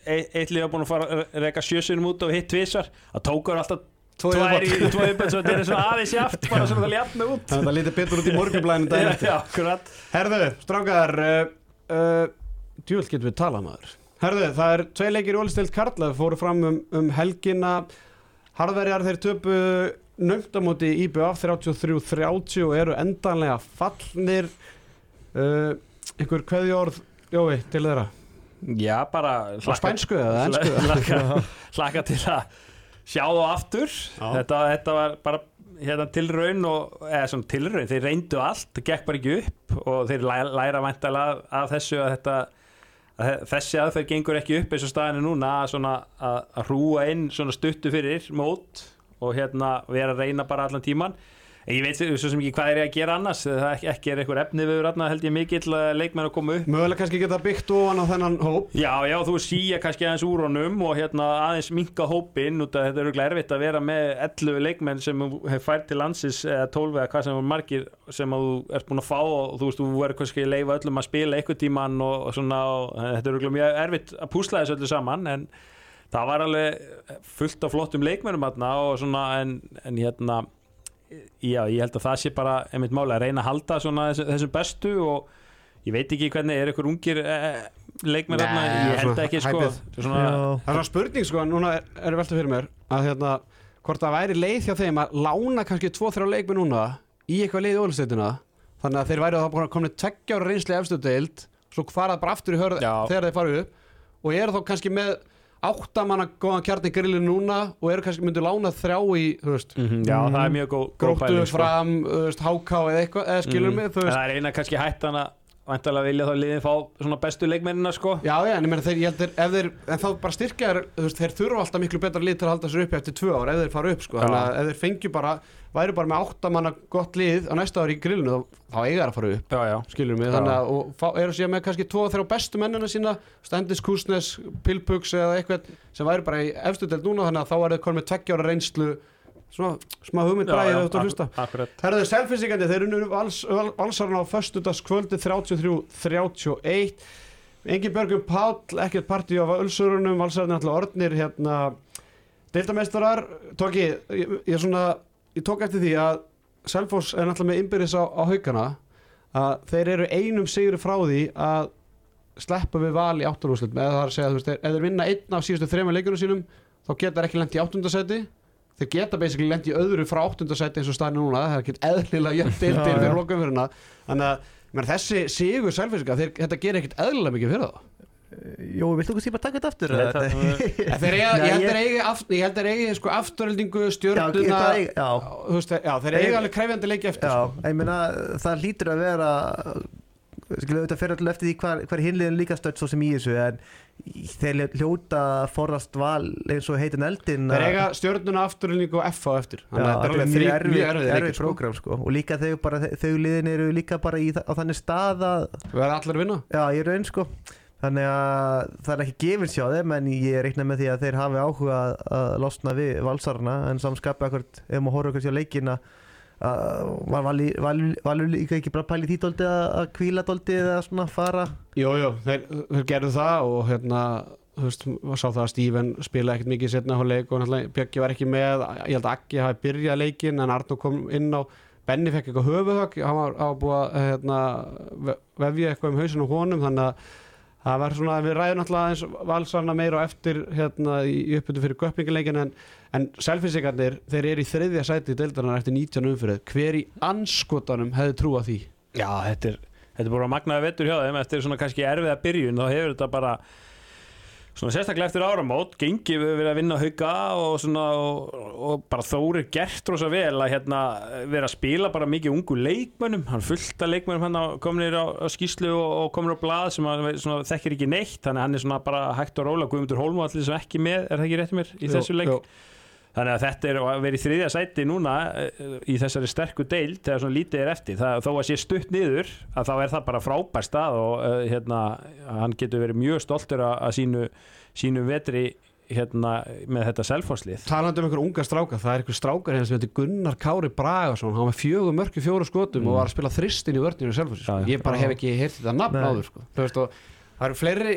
Speaker 3: eitt, eitt liða búin að fara að reyka sjösunum út og hitt tvisar, það tókur alltaf
Speaker 1: Tvo
Speaker 3: tvær í
Speaker 1: viðbót.
Speaker 3: tvo yfirbætt svo þetta er svona aðeins jaft bara svona það ljafna út.
Speaker 1: Það lítið betur út í morgunblæðinu daginn [LAUGHS] eftir. Herðu, strákar uh, uh, Djúvel getum við talað maður. Herðu, það er tvei leikir í Ólistild Karla fóru fram um, um helgina. Harðverjar þeir töpu nöngdamóti IBF 33-30 og eru endanlega fallnir. Uh, einhver kveðjórð Jói, til þeirra?
Speaker 3: Já, bara
Speaker 1: Á spænsku eða ensku? [LAUGHS]
Speaker 3: hlakka, hlakka til að sjá þá aftur. Þetta, þetta var bara hérna, tilraun og, eða svona tilraun, þeir reyndu allt það gekk bara ekki upp og þeir læra, læra væntalega af þessu að þetta að þe- þessi aðferð gengur ekki upp eins og staðinu núna svona, að, að hrúa inn stuttu fyrir mót og hérna vera að reyna bara allan tíman ég veit svo sem ekki hvað er ég að gera annars það ekki, ekki er eitthvað efni við þarna held ég mikill að leikmenn að koma upp.
Speaker 1: Mögulega kannski geta byggt ofan á þennan hóp.
Speaker 3: Já, já, þú síja kannski aðeins úr honum og hérna aðeins minka hópinn út að þetta er örugglega erfitt að vera með 11 leikmenn sem hefur fært til landsins eða 12 eða hvað sem er margir sem þú ert búin að fá og þú veist, þú verður kannski að leifa öllum að spila eitthvað tíman og, og svona og þetta er örugglega mjög erfitt að púsla þessu öllu saman en það var alveg fullt af flottum leikmennum hérna og svona en, en hérna já, ég held að það sé bara einmitt máli að reyna að halda svona þessu, þessum bestu og ég veit ekki hvernig, er ykkur ungir eh, leikmenn
Speaker 1: Nei,
Speaker 3: hérna, ég held ekki sko. Svona.
Speaker 1: Það er svona spurning sko, núna er, er velta fyrir mér að hérna, hvort það væri leið hjá þeim að lána kannski 2-3 leikmi núna í eitthvað leið í ólisteytina þannig að þeir væri þá bara komin tveggjára reynsli efstu deild, svo farað bara aftur í hörð
Speaker 3: Já.
Speaker 1: þegar þeir farið upp og eru þá kannski með áttamanna góðan kjarni grillin núna og eru kannski myndu lána þrjá í þú veist,
Speaker 3: Mhm, Já, það er mjög góð, góð
Speaker 1: gróttu
Speaker 3: pæling, sko.
Speaker 1: fram þú veist, háká eða eitthvað eða skilur
Speaker 3: Mhm.
Speaker 1: mig, þú veist
Speaker 3: Það er eina kannski hættan að vantarlega vilja þá liðin fá svona bestu leikmennina sko.
Speaker 1: Já, já, en ég meina þeir, ég heldur, ef þeir, en þá bara styrkja þeir, þú veist, þeir þurfa alltaf miklu betra lið til að halda sér uppi eftir tvö ár, ef þeir fara upp, sko, þannig að ef þeir fengju bara, væri bara með áttamanna gott lið á næsta ári í grillinu, þá, þá eiga þeir að fara upp,
Speaker 3: Já, já.
Speaker 1: mig,
Speaker 3: Já.
Speaker 1: þannig að, og fá, eru síðan með kannski tvo og þrjá bestu mennina sína, Stendis, Kusnes, Pilpugs eða eitthvað, sem væri bara í efstu delt núna, þannig að þá er svona, smá hugmynd bræðið ef þú ert að hlusta. Herðu selfinsingandi, þeir unnu vals, val, valsarna á föstudagskvöldi 33-31 Engin Björgum Páll, ekkert partí á Ölsurunum, valsarna alltaf orðnir hérna Deildameistarar, tók ég, ég, svona ég tók eftir því að Selfoss er náttúrulega með innbyrðis á, á haugana að þeir eru einum sigur frá því að sleppa við val í áttunúslut með það er að segja, veist, ef þeir vinna einn af síðustu þrema leikunum sínum, þá geta þeir ekki lent í áttundasæti þeir geta basically lent í öðru frá áttundasæti eins og staðinu núna, það er ekki eðlilega jöfn
Speaker 2: já.
Speaker 1: fyrir lokaumfyrirna þannig að þessi sigur selfisinga, þetta gerir ekkit eðlilega mikið fyrir það
Speaker 2: Jó, viltu ekki sípa taka þetta aftur? [LAUGHS]
Speaker 3: Nei,
Speaker 1: ég held
Speaker 2: ég-
Speaker 1: þeir eigi aft- ég held þeir eigi sko veist, já, þeir eiga alveg krefjandi leiki eftir
Speaker 2: Já,
Speaker 1: sko.
Speaker 2: ég meina það hlýtur að vera skilja auðvitað fyrir alltaf eftir því hvar hinliðin líka stödd svo sem í þessu en þeir hljóta forðast val eins og heitin eldin
Speaker 1: þeir eiga stjörnuna afturöldingu og F á eftir þannig að þetta er
Speaker 2: mjög erfið,
Speaker 1: erfið
Speaker 2: erfið
Speaker 1: sko.
Speaker 2: prógram sko. og líka þau, bara, þau liðin eru líka bara í, á þannig stað að
Speaker 1: við verðum allir að vinna
Speaker 2: já, ég er raun sko þannig að það er ekki gefins hjá þeim en ég reikna með því að þeir hafi áhuga að, losna við valsarna en samskapið akkord ef maður horfður kannski á leikina var valur vali, vali líka ekki bara pæli því dóldi að, kvíla dóldi eða svona fara?
Speaker 1: Jú, jú, þeir, þeir gerðu það og hérna, þú veist, maður sá það að Steven spila ekkert mikið setna á leik og náttúrulega Bjöggi var ekki með, ég held að Aggi hafi byrjað leikin en Arnó kom inn á Benni fekk eitthvað höfuðhögg, hann var, búið að hérna, ve- vefja eitthvað um hausinu honum, þannig að það var svona, við ræðum náttúrulega eins valsarna meira og eftir hérna í uppbyttu fyrir göppingaleikin en, en selfinsingarnir, þeir eru í þriðja sæti í deildarnar eftir 19 umfyrir, hver í anskotanum hefði trúa því?
Speaker 3: Já, þetta er, þetta er bara magnaði vettur hjá þeim eftir svona kannski erfiða byrjun. Þá hefur þetta bara svona sérstaklega eftir áramót gengið við verið að vinna hauga og svona og, og bara þórir gert rosa vel að hérna vera að spila bara mikið ungu leikmönnum. Hann fullt af leikmönnum hann á- kominir á, á skýslu og, og kominir á blað sem hann svona, þekkir ekki neitt. Þannig að hann er svona bara hægt og róla Guðmundur Hólm og allir sem ekki með, er það ekki rétt mér í þessu leik? Þannig að þetta er að vera í þriðja sæti núna eh, í þessari sterku deild þegar svona lítið er eftir. Það, þó að sé stutt niður að þá er það bara frábær stað og uh, hérna, hann getur verið mjög stoltur að, sínu, sínu vetri hérna, með þetta selfhóðslið.
Speaker 1: talandi um einhver unga stráka, það er einhver strákar hérna sem heitir Gunnar Kári Bragason hann var með fjögur mörki fjóru skotum
Speaker 3: Mm.
Speaker 1: og var að spila þristin í vörninu sjálfur
Speaker 3: Já,
Speaker 1: ég bara hef ekki heyrt þetta nafn áður sko. Og það eru fleiri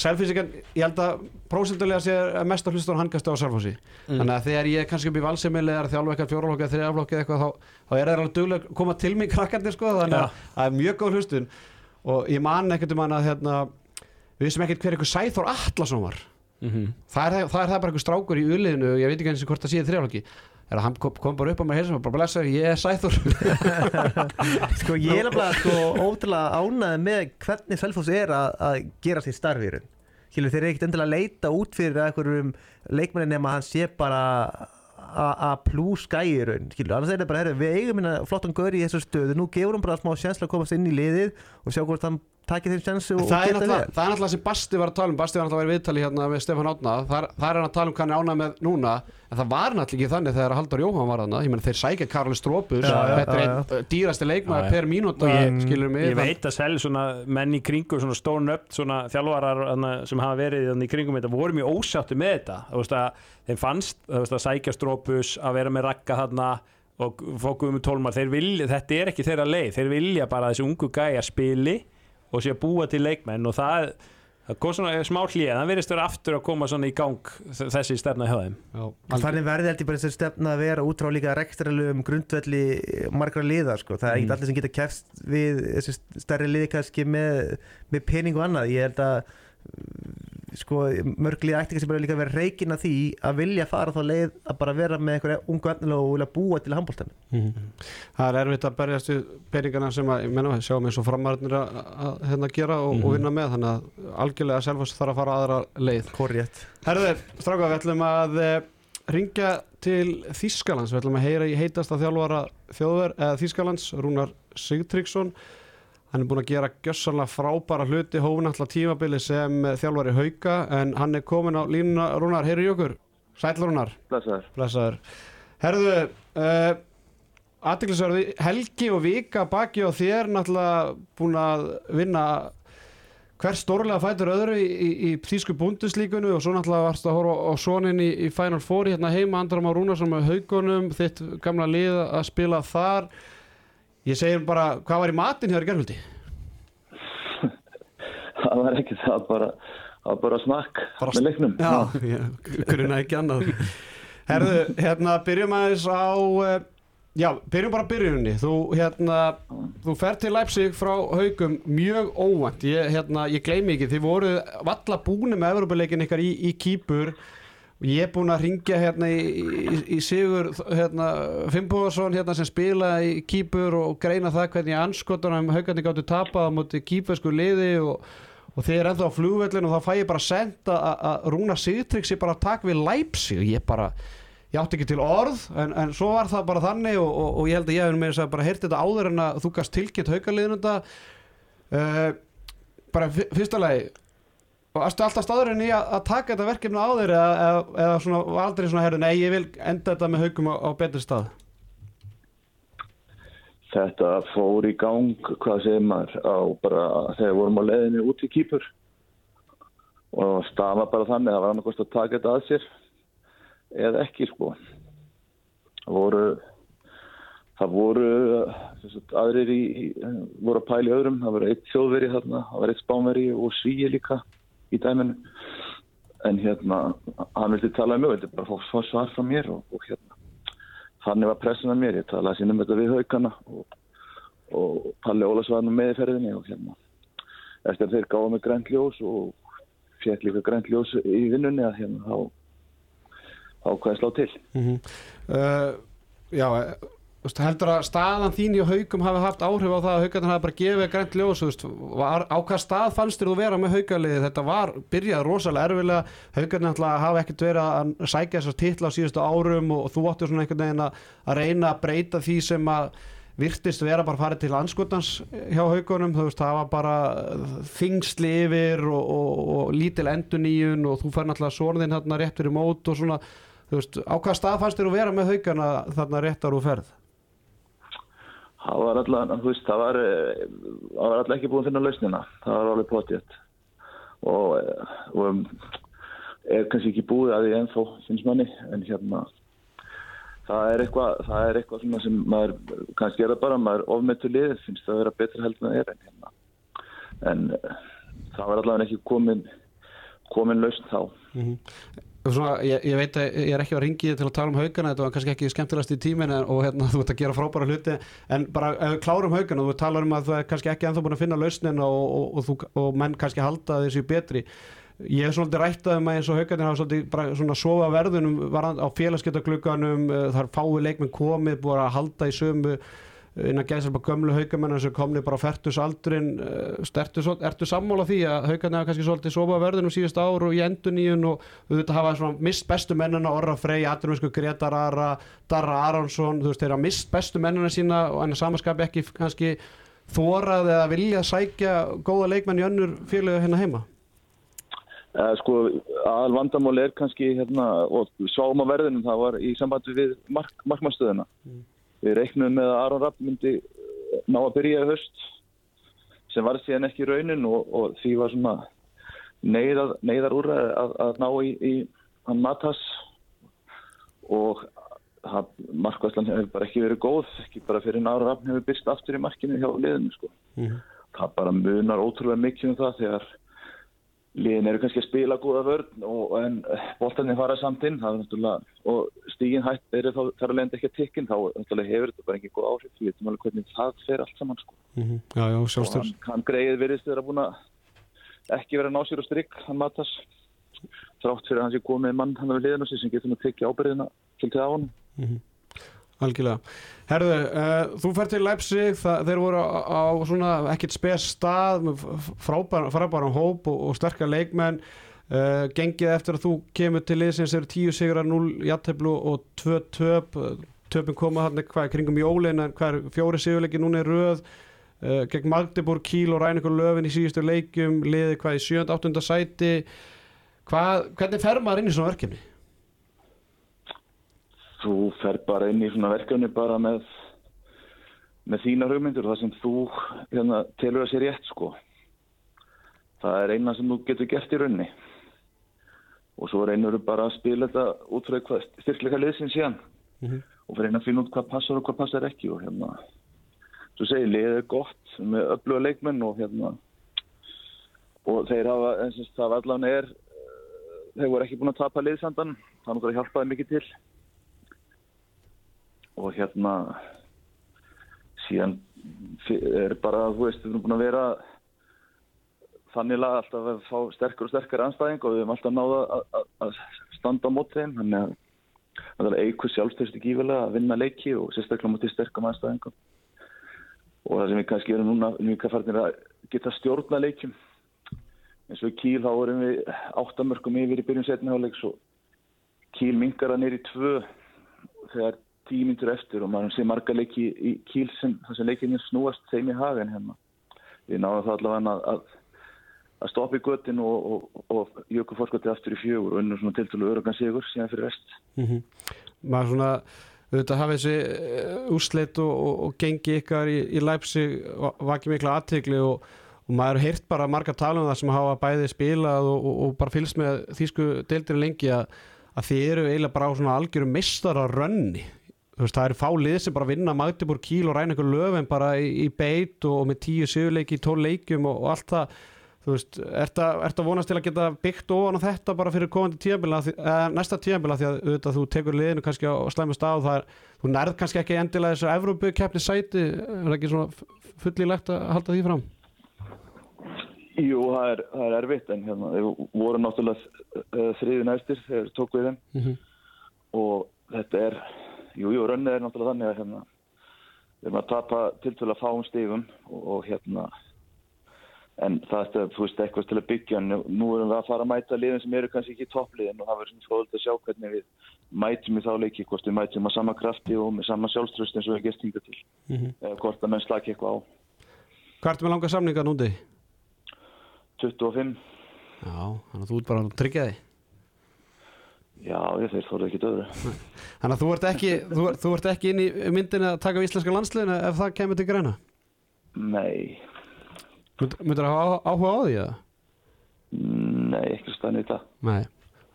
Speaker 1: selfinsíkan, ég held að prósentulega sé að mest að hlusta á handkasta á selfhósi
Speaker 3: Mm.
Speaker 1: þannig að þegar ég er kannski í valsemili eða þjálfveikar, fjóraflokki eða þriðaflokki eða eitthvað þá, þá er það alveg duglega að koma til mig krakkandi sko, þannig að það er mjög góð hlustun. Og ég man ekkert um hann að hérna, við vissum ekkert hver eitthvað Sæþór Atlason var.
Speaker 3: Mm -hmm.
Speaker 1: það er, það er það bara einhver strákur í uliðinu ég veit ekki eins og hvort það séð þrjáflokki er að hann kom, bara upp á mig heilsum og bara blessa ég er sæþur [LAUGHS]
Speaker 2: sko ég er alveg sko ótrúlega ánæði með hvernig Selfoss er að, að gera sér starfi í raun. Skilur, þeir eru ekkert endilega að leita út fyrir einhverjum leikmenni nema að hann sé bara a plus gæi í raun skilur, annars er þetta bara, herru, við eigum hérna flottan gaur í þessu stöðu, nú gefur hann bara smá sjensla að komast inn í liðið og sjá hvort hann takir þeim sjensu og,
Speaker 1: er
Speaker 2: geta vel.
Speaker 1: það er náttúrulega sem Basti var að tala um. Basti var náttúrulega að vera í viðtali hérna með Stefán Átna það, það er hann að tala um hvað hann er ánað með núna. En það var náttúrulega ekki þannig þegar Halldór Jóhann var þarna. Ég menn þeir sækja Karli Strópus þetta er einn dýrasti leikmaður per mínúta
Speaker 3: Og ég-
Speaker 1: skilur mig
Speaker 3: Ég veit að sel svona menn í kringu svona stón upp svona þjálfarar þarna, sem hafa verið þarna í kringum þetta voru mjög ósáttu með þetta. Þú veist að þeim fannst að sækja strópus að vera með rakka þarna og fókuðum með tólmar. Þeir vilja, þetta er ekki þeirra leið. Þeir vilja bara að þessi ungu gæja spili og sé að búa til leikmenn og það, það kom svona smá hlið það verðist vera aftur að koma svona í gang þessi stefna hjá þeim
Speaker 2: Þannig verði held ég bara þessi stefna að vera útrá líka rekstralum grundvelli margra liða sko. það er
Speaker 3: Mm.
Speaker 2: ekkert allir sem geta kefst við þessi stærri liði kannski með, með pening og annað ég held að sko, mörglið ætti kannski bara líka að vera reikin að því að vilja fara þá leið að bara vera með einhverja ungu efnilega og vilja búa til handbóltanum
Speaker 1: Það er erfitt að berjast við peningana sem að, ég menna, sjáum eins og framarðinir að, að hérna gera og, og vinna með þannig að algjörlega Selfoss þarf að fara aðra leið.
Speaker 2: Korrétt
Speaker 1: Herðu, stráka, við ætlum að uh, ringja til Þískalands, við ætlum að heyra í heitasta þjálfara þjóðver, eða Þískalands, Rúnar Sigtryggsson hann er búin að gera gjössanlega frábæra hluti hófin alltaf tímabili sem eh, þjálfari hauka en hann er komin á línuna. Rúnar, heyri í okkur. Sæll Rúnar,
Speaker 5: Blessaður.
Speaker 1: blessaður. Herðu, uh, aðtiklisverði helgi og vika baki og þér náttúrulega búin að vinna hver stórlega fætur öðru í, í, í þýsku búndislíkunu og svo náttúrulega varst að horfa á sonin í, í Final Four hérna heima Andram á Rúnarsson með haugunum þitt gamla lið að spila þar ég segir bara, hvað var í matinn hér í gerðvöldi? [LAUGHS]
Speaker 5: Það var ekki það, bara, það var bara snakk
Speaker 1: Bara
Speaker 5: með leiknum.
Speaker 1: Já, ég gruna ekki annað Herðu, hérna, byrjum aðeins á eh, Já, byrjum bara á byrjuninni Þú, hérna, þú fer til Leipzig frá haugum mjög óvænt Ég, hérna, ég gleymi ekki, þið voru valla búinu með Evropaleikin ykkar í, í Kýpur Ég er búinn að ringja hérna í, í, í Sigur hérna, Fimboðarsson hérna sem spila í Kýpur og greina það hvernig anskotunum haugandi gáttu tapað á móti kýpersku liði og, og þeir eru ennþá á flugvellinu og þá fæ ég bara senda að Rúna Sigtryggs ég bara takk við Leipzig. Ég bara, ég átti ekki til orð en, en svo var það bara þannig og, og, og ég held að ég hef með þess að bara heyrti þetta áður en að þú gast tilkynnt haugaliðinu þetta uh, bara fyr- fyrsta lagi og varstu alltaf staðurinn í að, taka þetta verkefni á þér eða, eða, svona, aldrei svona herru, nei ég vil enda þetta með haugum á, á betri stað
Speaker 5: Þetta fór í gang, hvað segir maður, á bara þegar vorum á leiðinni út í Kýpur. Og staða bara þannig, það var annarkost að taka þetta að sér eða ekki sko. Það voru, það voru sem sagt, aðrir í, voru að pæla í öðrum, það var eitt þjóðveri þarna, það var eitt spánveri og svíi líka í dæminu. En hérna, hann vildi tala um mig, vildi bara fá svar frá mér og, og hérna, þannig var pressin að mér, ég talaði sín um þetta við haugana og, og Palli Ólas var nú með í ferðinni og hérna eftir að þeir gáða mig grænt ljós og fekk líka grænt ljós í vinnunni að hérna þá hvað slá til.
Speaker 1: Mm uh, Já, þú heldur að staðan þín í haugum hafi haft áhrif á það að haugarnir hafi bara gefið grænt ljós var, á hvað stað fannst þér þú vera með haugaliði þetta var, byrjað rosalega erfilega náttúrulega hafa ekkert verið að sækja þessar titla á síðustu árum og, og þú áttu svona einhvern veginn að, að reyna að breyta því sem að virtist vera bara farið til anskotans hjá haugunum, þú veist, það var bara þingsli yfir og, og, og lítil enduníun og þú fær náttúrulega sorðin þarna rétt fyrir mót og svona þú veist, á hvað stað fannst þér að vera með haugana þarna réttar úr ferð?
Speaker 5: Það var alltaf, eh, alltaf ekki búin að finna lausnina. Það var alveg potið og, eh, og um, er kannski ekki búið að því ennþá finnst manni, en hérna það er eitthvað það er eitthvað sem maður kannski er það bara, maður ofmetur liðið finnst það að vera betra heldur en það er en hérna. En eh, það var allavega ekki komin komin lausn þá
Speaker 1: Svona, ég, ég veit að ég er ekki að ringi til að tala um haugana þetta var kannski ekki skemmtilegast í tímin og hérna, [LAUGHS] þú ert að gera frábæra hluti en bara klárum haugana, þú talar um að þú er kannski ekki ennþá búin að finna lausnin og, og, og, og menn kannski halda þessu betri. Ég hef svolítið rættað um að eins og haugarnir hafa svolítið bara svona sofa á verðunum á félagsgetaglugganum þar fái leikminn komið búin að halda í sömu innan gæðsar bara gömlu haugamennar sem komni bara á fertusaldrin ertu, ertu sammála því að haugarnir hafa kannski svolítið sofa á verðunum síðust ár og í enduníun og auðvitað hafa mist bestu mennina Orra Frey, Aturumsku Gretar Ara Darra Aronsson, þú veist, þeir hafa mist bestu mennina sína og en að samanskapi ekki kannski þórað eða vilja sækja góða leikmenn í önnur félögu hérna heima?
Speaker 5: Uh, sko, aðal vandamál er kannski hérna, og sáum á verðinum það var í sambandi við mark, markmannstöðuna við reiknum með að Aron Rapp myndi eh, ná að byrja höst sem var síðan ekki raunin og, og því var svona neyðar, neyðar úr að, að, að ná í, í hann Matas og það, markvæslan hefur bara ekki verið góð ekki bara fyrir Aron Rapp hefur byrst aftur í markinu hjá liðinu sko. það bara munar ótrúlega mikið um það þegar liðin eru kannski að spila góða vörn og, en boltarnir fara samt inn. Það er og stígin hætt er þá þar að lenda ekki að tikkin þá hefur þetta bara ekki góð áhrif. Við veitum alveg hvernig það fer allt saman sko.
Speaker 1: Já, já,
Speaker 5: og hann, hann greið virðist vera búin að ekki vera að ná sér á strikk hann matas. Þrátt fyrir að hann sé komið mann hann við liðinu sem getur nú tekið ábyrðina til til á hann
Speaker 1: Algjörlega. Herðu, uh, þú fer til Leipzig, það, þeir voru á, á svona ekkert spes stað með frábæran, hóp og, og sterkar leikmenn. Uh, gengið eftir að þú kemur til liðsins eru 10 sigrar, 0 jatteflu og 2 töp. Töpin koma hann hvað er kringum jólin en hvað er fjóri sigurleiki núna er röð. Uh, gegn Magdeburg, Kíl og Rænikur Löfin í síðustu leikum, liði hvað í 7. 8. sæti. Hvað, hvernig fer maður inn í svona verkefni?
Speaker 5: Þú fer bara inn í svona verkefni bara með með þína hugmyndur og það sem þú hérna, telur að sé rétt sko. Það er eina sem þú getur gert í raunni og svo reynur þú bara að spila þetta út frá eitthvað styrkleika liðsins síðan. Mm -hmm. og fyrir að finna út hvað passar og hvað passar ekki og hérna svo segir liðið er gott með öfluga leikmenn og hérna og þeir hafa eins og það allan er þeir voru ekki búin að tapa liðsandan þannig að það hjálpaði mikið til og hérna síðan er bara, þú veist, við erum búin að vera þannig að alltaf að fá sterkur og sterkar anstæðing og við erum alltaf náða að standa á mót þeim, þannig að það er eikur sjálfstöðst ekki ívelega að vinna leiki og sérstaklega mútið sterkum anstæðingum og það sem við kannski erum núna mjög farnir að geta stjórna leikim eins og í Kíl þá erum við áttamörkum yfir í byrjun setniháleiks og Kíl mingar að neyri tvö þegar tíu myndur eftir og maður sé marga leiki í kíl sem þessi leikinni snúast þeim í hagen hérna. Við náðum það allavega að, að stoppa í göttin og, og, og jöku fórskotið aftur í fjögur og unnum svona tiltölu örugan sigur síðan fyrir rest.
Speaker 1: Mm -hmm. Maður svona, auðvitað hafið þessi úrsleitt og, og gengi ykkar í, í Leipzig vakið mikla aðtegli og maður heirt bara marga tala um það sem hafa bæði spilað og bara fylgst með þýsku deildir lengi að, að þið eru eiginlega bara á svona algjörum mistara rönni Veist, það eru fálið sem bara vinna Magdeburg, Kíl og ræna ykkur löfum bara í, í beit og með tíu sigurleiki, tól leikum og, og allt það þú veist, ert að vonast til að geta byggt ofan á þetta bara fyrir komandi tíðanbila eh, næsta tíðanbila því að auðvitað, þú tekur liðinu kannski á slæmust á það er, þú nærð kannski ekki endilega þessu Evrópu keppni sæti, er það ekki svona fullilegt að halda því fram?
Speaker 5: Jú, það er, það er erfitt en hérna, við vorum náttúrulega þriði næstir þegar tók við þeim mm -hmm. og þetta er jú, jú, rönnið er náttúrulega þannig að hérna, við erum að tapa til til að fáum stífum og, og hérna en það er, þú veist, eitthvað til að byggja. En nú erum við að fara að mæta liðin sem eru kannski ekki toppliðin og það verður svona fróðilegt að sjá hvernig við mætum í þá leiki, hvort við mætum að sama krafti og með sama sjálfströst eins og við gestum til. Mm -hmm. eða hvort að menn slaki eitthvað á.
Speaker 1: Hvað ertu með langa samninga núndi?
Speaker 5: 25
Speaker 1: Já, þannig að þú ert bara að tryggja þig
Speaker 5: Já, ég þeir þóru ekki döður. [LAUGHS]
Speaker 1: Þannig að þú ert ekki, þú, þú ert ekki inn í myndin að taka á íslenska landsleginu ef það kemur til greina?
Speaker 5: Nei.
Speaker 1: Myndur það hafa áhuga á því eða?
Speaker 5: Nei, ekki í það.
Speaker 1: Nei,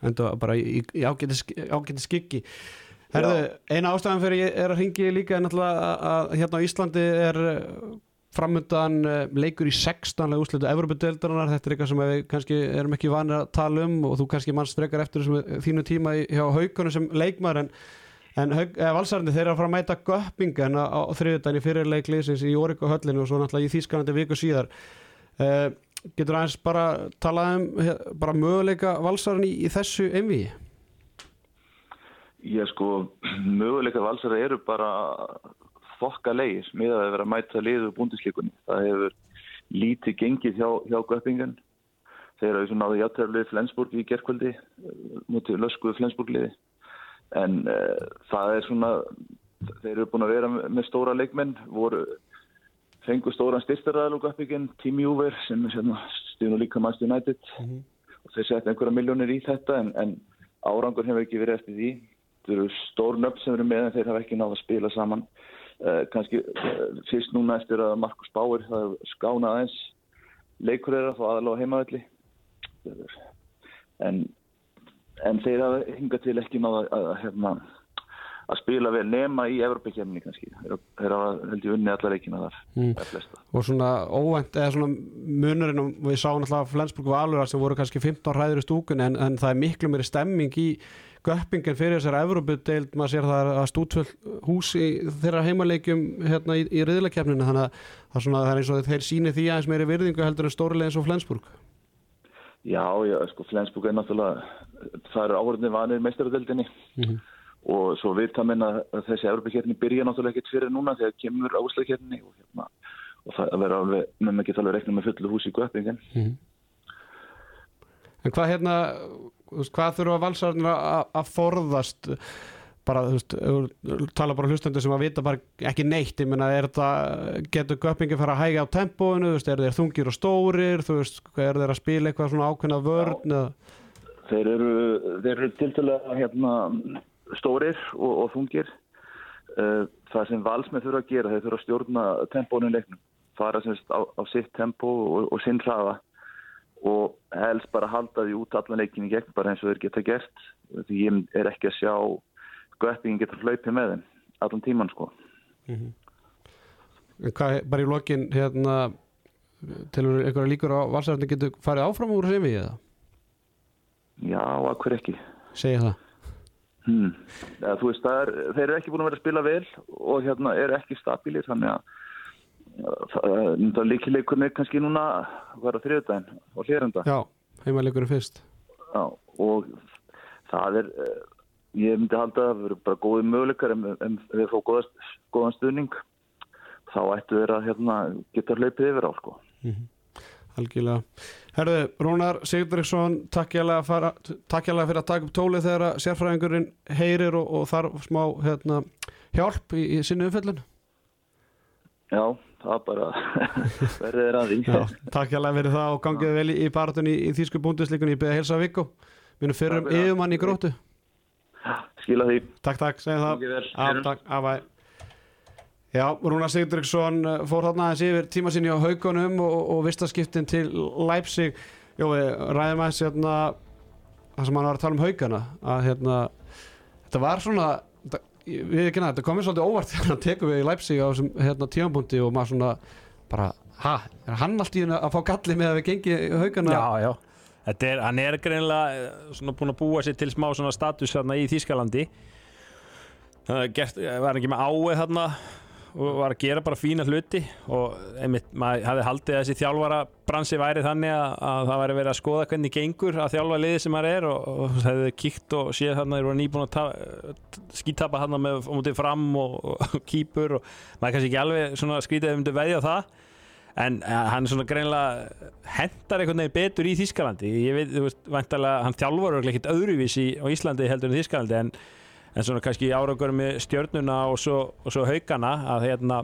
Speaker 1: enda bara í, í ágæti skikki Herðu, eina ástæðan fyrir ég er að ringi líka en alltaf að hérna á Íslandi er framöndan leikur í 16. úslitu Evropadeildarinnar, þetta er eitthvað sem við kannski erum ekki vanið að tala um og þú kannski mannst frekar eftir þessum þínu tíma hjá haugunum sem leikmar en, en valsarandi þeir eru að fara að mæta göppingen á, á þriðutan í fyrirleikliðsins í Órika höllinu og svo náttúrulega í Þýskanandi viku síðar uh, getur aðeins bara talað um bara möguleika valsarinn í, í þessu envíi?
Speaker 5: Ég sko, [CLEARS THROAT] möguleika valsarinn eru bara þokka leið með að vera að mæta liðu búndisleikunni. Það hefur lítið gengið hjá, hjá Göppingen. Þeir hafa náðu játtraflið Flensburg í gerkvöldi, mútið löskuðu Flensburgliði. En uh, það er svona, þeir eru búin að vera með stóra leikmenn, voru fengu stóran styrstaræðal og Göppingen, Team Juver sem hérna, stjórn og líka Master United. Mm -hmm. og þeir setja einhverja miljónir í þetta en, en árangur hefur ekki verið eftir því. Þeir eru stór nöfn sem eru með en þeir hafa ekki náðu að spila saman. Uh, kannski uh, fyrst núna eftir að Markus Báir skána aðeins leikur þeirra þá aðalega heimavelli. En, en þeir hafa hingað til ekki náða að, að, hérna, að spila vel nema í Evropakefni kannski. Þeir hafa held ég unni allar leikina þar mm.
Speaker 1: og svona óvænt eða svona munurinn og við sáum alltaf Flensburg Valur sem voru kannski 15 ræður í stúkun en, en það er miklu meiri stemming í göppingen fyrir þessar Evrópudeild, maður sér það að stútvöld hús í þeirra heimaleikjum hérna í, í riðlakefninu þannig að það er, svona, það er eins og þeir síni því aðeins meiri virðingu heldur en stórilega eins og Flensburg
Speaker 5: Já, já, sko, Flensburg er náttúrulega, það eru áhörðinni vanir meistaradeldinni
Speaker 1: Mhm.
Speaker 5: og svo vita menn að að þessi Evropakefni byrja náttúrulega ekkert fyrir núna þegar kemur áslagkefni og, hérna, og það verður alveg, menn ekki alveg reikna með fullu hús í göppingen.
Speaker 1: En hvað hérna, veist, hvað þurfa valsarnir að forðast bara, þú veist, tala bara hlustandi sem að vita bara ekki neitt ég meina, er þetta, getur göppingi fara að hæga á tempóinu, þú veist, er þeir þungir og stórir þú veist, er þeir að spila eitthvað svona ákveðna vörn eða,
Speaker 5: Þeir eru, þeir eru tiltalega hérna, stórir og, og þungir. Eh, Það sem valsmenn þurfa að gera, þeir þurfa að stjórna tempónu leiknum. Fara semst á, á sitt tempó og, og sinn hraða og helst bara halda því út allan leikin í gegn bara eins og þeir geta gert. Því ég er ekki að sjá göppingin getur hlaupið með þeim allan tíman sko.
Speaker 1: en hvað, bara í lokin hérna tilur einhverja líkur á valsarnir getur farið áfram úr sem við eða,
Speaker 5: Já, að hver ekki.
Speaker 1: segja það
Speaker 5: Hmm. Ja, þú veist, það er, þeir eru ekki búin að vera að spila vel og hérna eru ekki stabílir þannig að ja, það, það líkileikur með kannski núna var á þriðudaginn og hlýranda
Speaker 1: Já, heimaleikurinn fyrst
Speaker 5: Já, og það er eh, ég myndi halda að það verður bara góði möguleikar en, en þeir fá góða, góðan stuðning þá ættu þeir að hérna, geta hlaupið yfir á sko.
Speaker 1: Algjörlega. Herðu, Rúnar Sigdriksson, takk takk hérlega fyrir að taka upp tólið þegar að sérfræðingurinn heyrir og, og þarf smá hérna, hjálp í, í sinni umfellun.
Speaker 5: Já, það bara [LAUGHS] verður þeir að því
Speaker 1: takk hérlega fyrir það og gangið vel í, baratunni í, í Þýsku búndisleikunni. Ég beði að helsa Viggo, minnum fyrrum yfirmann í grótu.
Speaker 5: skila því
Speaker 1: Takk, takk, segjum það.
Speaker 5: Vel.
Speaker 1: Já, Rúnar Sigdriksson uh, fór þarna aðeins yfir tíma sinni á haugunum og, og vistaskiptin til Leipzig. Jó, við ræðum aðeins hérna, það sem hann var að tala um haugana, að hérna, þetta var svona, við ekki þetta komið svolítið óvart [LAUGHS] þegar hann tekur við í Leipzig á þessum hérna, tímapunkti og maður svona bara, ha, er hann allt í henni að fá galli með að við gengi haugana?
Speaker 3: Já, já. Þetta er, hann er greinilega eh, svona búin að búa sér til smá svona status þarna í Þýskalandi. Það gert, var ekki með áið þarna og var að gera bara fína hluti og einmitt, maður hafði haldið að þessi þjálfara bransi væri þannig að, að það væri verið að skoða hvernig gengur að þjálfa liðið sem maður er og, og það hefði kíkt og séð þarna þeir voru nýbúin að ta- skítapa þarna með móti fram og, og [LAUGHS] kýpur og maður kannski ekki alveg skrítið ef myndi veðja á það. En uh, hann svona greinlega hendar einhvern veginn betur í Þískalandi ég veit, þú veist, væntalega hann þjálfur ekkert öðruvísi á Íslandi heldur en Þískalandi en, en svona kannski áraugur með stjörnuna og svo, og svo haugana að, hérna,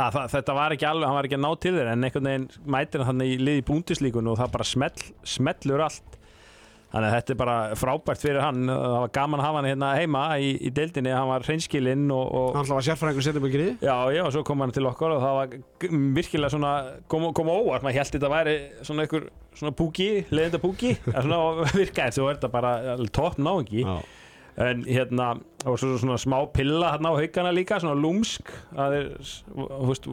Speaker 3: að það, þetta var ekki alveg, hann var ekki að ná til þeir en einhvern veginn mætir hann í liði búndislíkun og það bara smell, smellur allt þannig að þetta er bara frábært fyrir hann það var gaman að hafa hann hérna heima í, í deildinni, hann var hreinskilinn og, og
Speaker 1: Hann var sérfræðingur setjabökir í.
Speaker 3: Já, já, og svo kom hann til okkur og það var virkilega svona, kom, kom óvart, maður held þetta væri svona einhver svona púki, leiðinda púki, [LAUGHS] svona virkaði, svo er þetta bara náingi,
Speaker 1: Já.
Speaker 3: En hérna, og svo svona smá pilla hérna á haugana líka, svona lúmsk, að þeir, þú veist,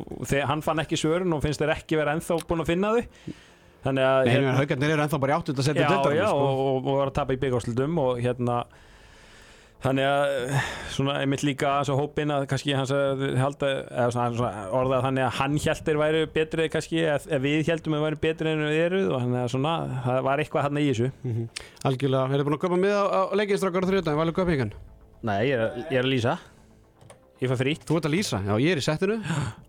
Speaker 3: hann fann ekki svörun og finnst þeir ekki vera ennþá búin að finna þau, þannig að,
Speaker 1: Nei, hérna, haugarnir eru ennþá bara í áttund að setja
Speaker 3: já,
Speaker 1: deildarinn,
Speaker 3: já,
Speaker 1: sko.
Speaker 3: og, og, og var að tapa í byggárslutum og hérna þannig að eh, svona einmitt líka svo hópin að kannski hans að halda, eða svona, svona orðað þannig að hann heldur væri betri kannski eða við heldum að væri betri en við eruð og þannig að svona, það var eitthvað hann í þessu.
Speaker 1: Mhm. Algjörlega, hefur þið búin að köpa með á, á leikistrakar þrjóðan, valið köpingan?
Speaker 3: Nei, ég er, ég er að lýsa. Ég fær frýtt
Speaker 1: Þú ert að lýsa, já ég er í settinu [GASPS]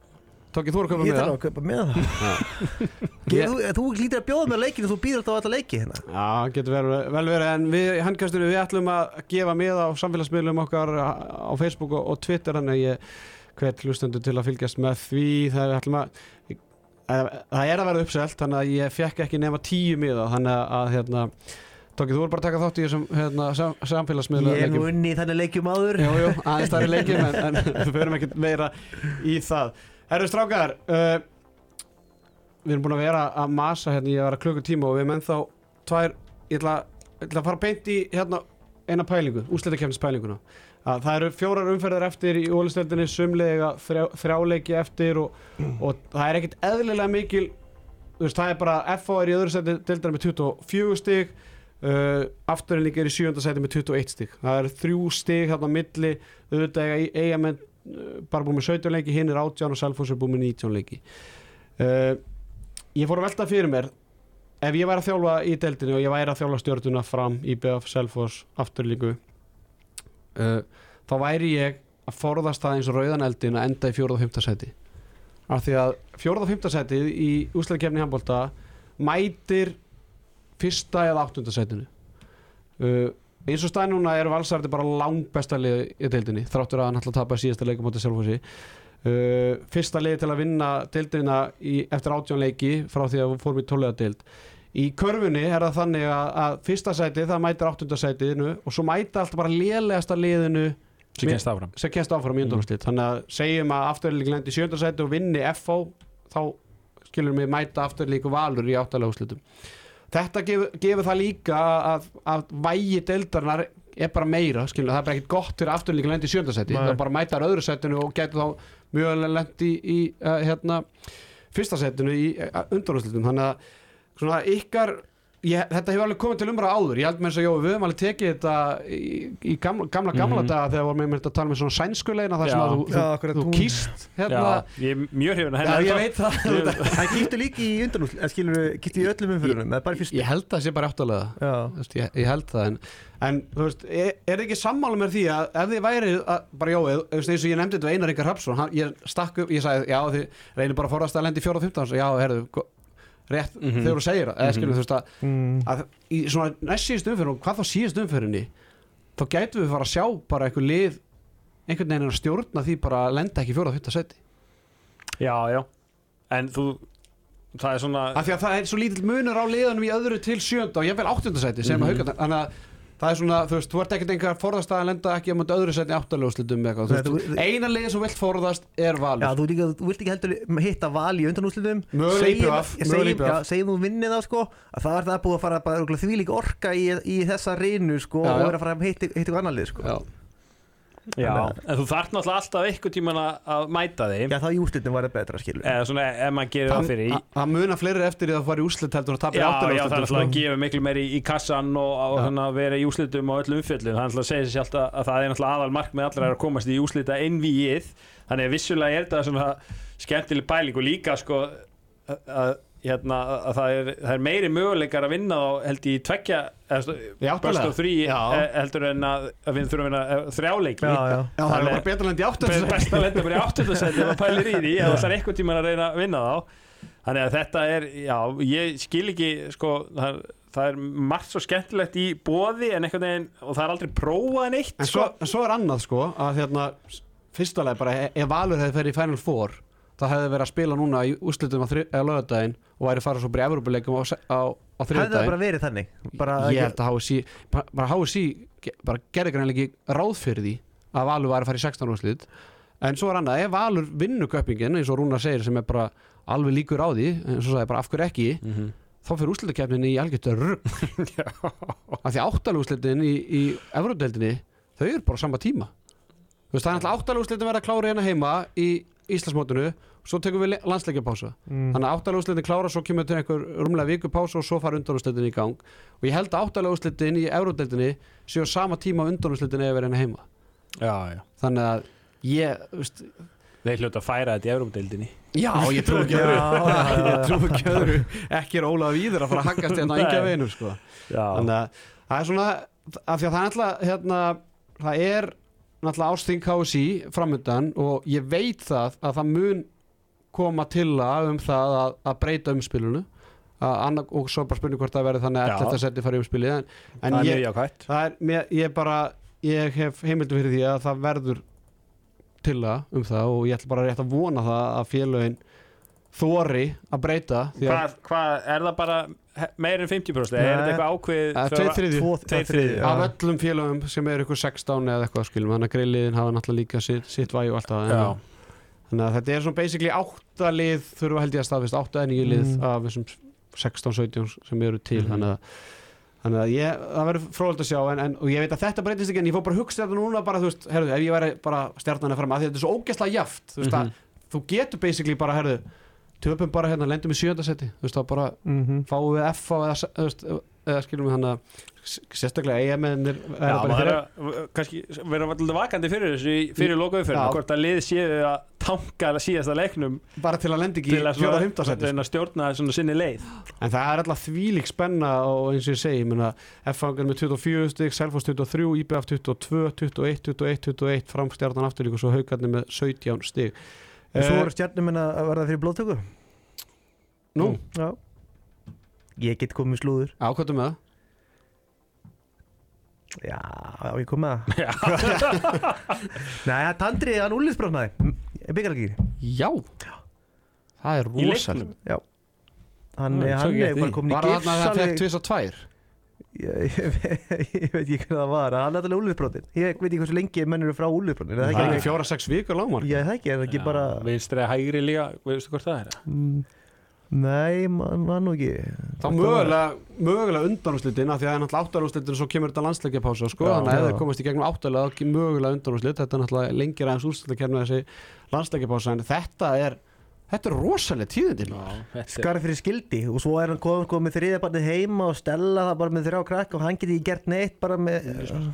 Speaker 1: Tókið þú að köpa
Speaker 2: Ég
Speaker 1: með
Speaker 2: þarf
Speaker 1: það.
Speaker 2: að kaupa með það. Ég- Þú, þú lítir að bjóða með leikinu Þú býður alltaf alla leiki hérna.
Speaker 1: Já, getur vel, vel verið. En við handkastunum við ætlum að gefa með á samfélagsmiðlum okkar á Facebook og, og Twitter þannig að ég hvet hlustendur til að fylgjast með því. Það er, ætlum að, að það er að vera uppselt þannig að ég fekk ekki nema tíu miða þannig að, að hérna, Tókið, þú er bara að taka þátt í þessum hérna, sam, samfélagsmiðla
Speaker 2: Ég er nú unni í þannig leikjum áður.
Speaker 1: Jú, jú, aðeins það er leikjum en, en [LAUGHS] við förum ekkert meira í það Herru strákar uh, Við erum búin að vera að masa hérna í að vera klukkutíma og við erum ennþá tvær, ég ætla, ég ætla að fara beint í hérna eina pælingu, úslitakefnispælinguna að það eru fjórar umferðar eftir í ólisteldinni sumlega þrjá, þrjáleiki eftir og, og það er ekkert eðlilega mikil veist, það er bara FO er í öðru seti deildar með 24 stig uh, afturinn er í sjönda seti með 21 stig. Það er þrjú stig hérna á milli auðvitað eiga eigamenn uh, bara búið með 17 leiki, hinn er 18 og Selfoss er búið með 19 leiki. Uh, ég fór að velta fyrir mér ef ég væri að þjálfa í deildinu og ég væri að þjálfa stjórnuna fram í BF Selfoss afturlíku uh, þá væri ég að forðast það eins og rauðan eldin að enda í fjóruð og fymta seti af því að fjóruð og fymta setið í úsleikefni handbólta mætir fyrsta eða áttunda setinu uh, eins og stað núna er valsarði bara langt besta lið í deildinni þráttur að hann ætla að tapa síðasta leikum átti Selfossi. Uh, fyrsta lið til að vinna deildina í, eftir átjónleiki frá því að við fórum í tólega deild. Í körfunni er það þannig að, að fyrsta sæti það mætir áttunda sætinu og svo mæta alltaf bara lélegasta liðinu
Speaker 3: sem kennst áfram.
Speaker 1: sem kennst áfram undanúrslit. Þannig að segjum að afturlík lendi í sjöndasæti og vinni FO þá skilur mig mæta afturlík og valur í áttalega úrslitum þetta gefur, gefur það líka að, að vægi deildarinnar er bara meira, skilur, það er bara ekkert gott fyrir afturlík lendi í sjöndasæti,
Speaker 2: Nei.
Speaker 1: það bara mætar öðru sætinu og getur þá mjög lendi í uh, hérna, fyrsta sætinu í uh, undanúrslitum. Þannig að svona ykkar ég, þetta hefur alveg komið til umræða áður. Ég held með þess að Jói, við höfum alveg tekið þetta í, í gamla gamla, gamla
Speaker 3: Mhm.
Speaker 1: daga þegar vorum við með að tala með svona sænskuleina þar sem að þú,
Speaker 2: Já,
Speaker 1: þú, kýst hérna,
Speaker 3: Já, ég er mjög hrifin að
Speaker 1: ég veit [LAUGHS] það.
Speaker 2: Það. Kýttu líka í undanúsl En skilur við, kýttu í öllum í fyrstu?
Speaker 1: Ég held það sé bara áttalega.
Speaker 2: Já,
Speaker 1: Þú veist, ég, ég held það en, en þú veist, er, er þið ekki sammála með því að ef þið væri, að, bara veist, eins og ég nefndi þetta Einar Ríkar Hrapsson hann, ég stakk upp, ég sagði, já þið reynir bara að forðast að lendi í 4 og 15 já, herðu, go- rétt
Speaker 3: Mhm.
Speaker 1: þegar þú segir það, eða skilur þú veist að
Speaker 2: mm.
Speaker 1: að í svona næst síðust umferðin og hvað þá síðust umferðinni þá gætum við fara að sjá bara einhver lið einhvern veginn að stjórna því bara að lenda ekki í fjóra fyrta seti
Speaker 3: Já, já En þú, það er svona
Speaker 1: af því að það er svo lítill munur á liðanum í öðru til sjönda og ég vel áttunda seti sem
Speaker 3: Mhm.
Speaker 1: að hauga þannig að það er svona, þú veist, þú ert ekkert einhver forðast að lenda ekki á möndu öðru seti áttalegu slutum eitthvað, þú veist, eina liðið sem vilt forðast er
Speaker 2: Já,
Speaker 1: valur
Speaker 2: þú, líka, þú vilt ekki heldur hitta val í
Speaker 1: BF.
Speaker 2: Segjum þú vinnið þá sko að það er það búið að fara bara örugglega þvílík orka í, í þessa reynu sko
Speaker 1: Já,
Speaker 2: og
Speaker 1: já.
Speaker 2: vera að fara að hitta eitthvað annar lið sko
Speaker 1: Já.
Speaker 3: Já, en þú þarf náttúrulega alltaf eitthvað tíman að, að mæta þig
Speaker 2: Já, þá í úrslitum var það betra skilur.
Speaker 3: Eða svona, ef maður gerir það fyrir í
Speaker 1: það, muna fleiri eftir því að það fara í úslit heldur að tapa í
Speaker 3: Já, já, það er alltaf að
Speaker 1: slutum
Speaker 3: gefa miklu meiri í, kassan og, og þannig að vera í úslitum og öllu umfjöllum það er alltaf að segja sér alltaf að það er alltaf aðal markmið allra að komast í úslita innvíið þannig að vissulega er þetta svona skemmtileg pæling og líka sko að, hérna, að það, er, það er meiri möguleikar að vinna þá held ég í tveggja eða,
Speaker 1: Í áttalega?
Speaker 3: best three
Speaker 1: Já.
Speaker 3: eh, heldur en að, að við þurfum að vinna eh, þrjáleiki
Speaker 2: Já, já.
Speaker 1: Já, það er bara betra lendi í áttalegu
Speaker 3: Be- best að lenda bara í ef það [LAUGHS] pælir í því eða það er eitthvað tíma að reyna að vinna þá. Þannig að þetta er, já, ég skil ekki sko, það er, það er margt svo skemmtilegt í bóði en einhvern veginn, og það er aldrei prófað neitt
Speaker 1: En svo, en svo er annað sko að hérna, fyrstulega bara e- ef Valur hefði ferið í Final Four það hefði verið að spila núna í úrslitum á, lögadaginn og væri farið svo bara í Evropuleikum á, á, á
Speaker 2: Hefði það
Speaker 1: þriðdaginn
Speaker 2: bara verið þannig? Bara,
Speaker 1: ég held að HSI bara, bara HSI bara gerði greinlega ekki ráð fyrir því að Valur væri að fara í 16 úrslit. En svo er annað, ef Valur vinnur köpingin eins og Rúnar segir sem er bara alveg líkur á því, en svo sagði bara af hverju ekki
Speaker 3: mm -hmm.
Speaker 1: þá fyrir úrslitakefnin í algjörðu rugg [LAUGHS] af því áttalúslitin í, í Evródeldinni, þau eru bara á sama tíma. Þú veist, það er alltaf áttalúslitin verða klári hérna heima í Íslandsmótinu svo tekum við landsleikjapása
Speaker 2: mm.
Speaker 1: þannig að áttalúslitin klára, svo kemur til einhver rúmlega vikupása og svo fara undanúslitin í gang og ég held að áttalúslitin í Evródeldinni séu á sama tíma undanúslitin eða verið hérna heima
Speaker 3: já, já
Speaker 1: þannig að ég, veist
Speaker 3: þeir hljóta að færa þetta í Európa-deildinni [LAUGHS]
Speaker 1: Já, ég trú ekki öðru. Ég trú ekki öðru Ekki er Ólaf Víður að fara að haggast hérna á
Speaker 3: Nei.
Speaker 1: veginum sko.
Speaker 3: já,
Speaker 1: Þannig að það er svona af því að það er náttúrulega hérna, það er náttúrulega ásting KSI framöndan og ég veit það að það mun koma til að um það að, að breyta umspilunu að annað, og svo bara spurning hvort það verði þannig að þetta seti fara í umspilið en, en
Speaker 3: það er
Speaker 1: ég, það er, mér, ég bara ég hef heimildu fyrir því að það verður til að um það og ég ætla bara rétt að vona það að félögin þóri að breyta
Speaker 3: hvað, hvað, er það bara meira en 50% eða er
Speaker 2: Nei.
Speaker 3: þetta eitthvað svo-
Speaker 1: tveir þriðju, af öllum félögum sem eru ykkur 16 eða eitthvað skilum þannig að greiliðin hafa náttúrulega líka sitt, sitt væg og allt það þannig að þetta er svona basically átta lið þurfa held ég að staðfist átta en nýju lið
Speaker 2: Mm.
Speaker 1: af þessum 16-17 sem eru til
Speaker 3: Mhm.
Speaker 1: þannig að Þannig að ég, það verður fróðald að sjá en, en, og ég veit að þetta breytist ekki en ég fór bara að hugsa þetta núna bara, þú veist, herðu, ef ég væri bara stjarnan að fram að því að þetta er svo ógæslega jaft þú veist
Speaker 3: Mhm.
Speaker 1: að þú getur basically bara, herðu töpum bara hérna, lendum í sjöndasetti þú veist, þá bara
Speaker 2: Mhm.
Speaker 1: fáum við F á eða, þú veist, eða skilum við hann að sérstaklega
Speaker 3: að kannski vera alltaf vakandi fyrir þessu fyrir lokaumferðinu,
Speaker 1: Já.
Speaker 3: hvort að lið séu að tanka síðasta leiknum
Speaker 1: bara til að lenda ekki
Speaker 3: til
Speaker 1: í
Speaker 3: að
Speaker 1: fjóra fymtasæti
Speaker 3: reyna að stjórna svona sinni leið
Speaker 1: En það er alltaf þvílík spenna og eins og ég segi, F-fangar með 24 stygg, Selfoss 23, IBF 22, 21, 21, 21 framstjarnan afturlík og svo haugarnir með 17 stygg
Speaker 2: Og svo er stjarnum en að verða fyrir blóttöku
Speaker 1: Nú,
Speaker 2: Já. Ég get komið slúður.
Speaker 1: Ákvæmdu með? Það
Speaker 2: Já, já, ég kom með það? Það Tandri, hann úliðsbrotnaði Byggaralgýri
Speaker 1: Já, það er rosalega
Speaker 2: Hann,
Speaker 3: Já,
Speaker 2: hann
Speaker 3: tók
Speaker 2: er komin í
Speaker 1: Var það þarna að það fekk tvís og tvær?
Speaker 2: Ég, ég, ég veit ekki hvað það var Hann er alltaf úliðsbrotin Ég veit ekki hversu lengi menn eru frá úliðsbrotin Er það
Speaker 1: Það er
Speaker 2: ekki?
Speaker 1: ekki fjóra, sex vikur lágmark.
Speaker 2: Ég það ekki, er það ekki bara
Speaker 3: vinstri að hægri líka, veistu hvort það er?
Speaker 2: Mm, Nei, mann man nú ekki.
Speaker 1: Þá mögulega, mögulega undanúslitin af því að það er náttúrulega áttalúslitin og svo kemur þetta landsleikjapása sko, þannig að ef þeir komast í gegnum áttalega þá er mögulega undanúslit, þetta er náttúrulega lengir aðeins úrslitakefna þessi landsleikjapása en þetta er, þetta er rosalega tíðindi
Speaker 3: þetta er
Speaker 2: Skarð fyrir skildi og svo er hann komið kom með þriðja barnið heima og stella það bara með þrjá krakk og hann geti ekki gert neitt bara með,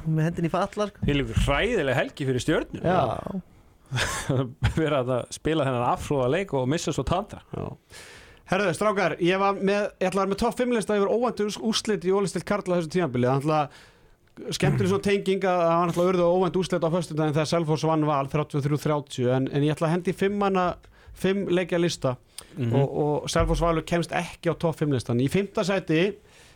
Speaker 2: með hendin í fallar sko.
Speaker 3: Hylgur hræðileg helgi fyrir stjörnum
Speaker 2: Já, [LAUGHS]
Speaker 3: vera að spila þennan afhróða leik og missa svo tandra
Speaker 1: Já. Herðu, strákar, ég var með, ég ætla að vera með topp 5 lista yfir óvæntu úrslit í ólistilt Karla þessu tíðanbili, það náttúrulega skemmtileg svona tenging að það var náttúrulega urðu óvænt úrslit á föstudaginn þegar Selfoss vann val 33-30 en, en ég ætla að hendi 5 5 leikja lista
Speaker 3: Mhm.
Speaker 1: og, og Selfoss valur kemst ekki á topp 5 listan í 5. sæti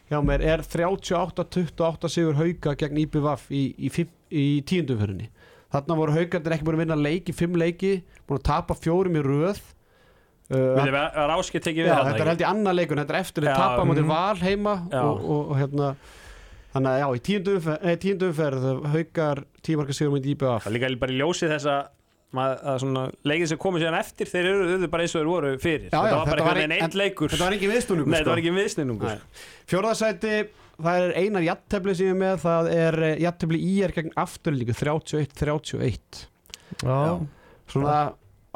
Speaker 1: hjá mér er 38-28 sigur hauka gegn IBVF í, í, í, í tíundumförinni þarna voru haukarnir ekki búin að vinna leiki 5 leiki, búin að tapa fjórum í röð uh,
Speaker 3: Við erum áskipt tekið við
Speaker 1: Já,
Speaker 3: þarna,
Speaker 1: þetta er
Speaker 3: ekki?
Speaker 1: held í annað leikun, þetta er eftir að tapa á móti
Speaker 2: mhm.
Speaker 1: val heima og, og, og hérna þannig að já, í tíundu umferð, haukar tímarka sigur með IBF
Speaker 3: Það líka bara í ljósi þess að leikið sem komið síðan eftir þeir eru bara eins og þeir voru fyrir.
Speaker 1: Já, já,
Speaker 3: þetta var bara einhvern veginn
Speaker 1: ein-
Speaker 3: einn leikur.
Speaker 1: Þetta var engin viðstunningur
Speaker 3: Nei, ekki viðsnýnungur
Speaker 1: Nei. Fjórðasæti, það er einar jattefli sem ég er með, það er jattefli í er gegn afturlíku 31-31
Speaker 2: já.
Speaker 1: Svona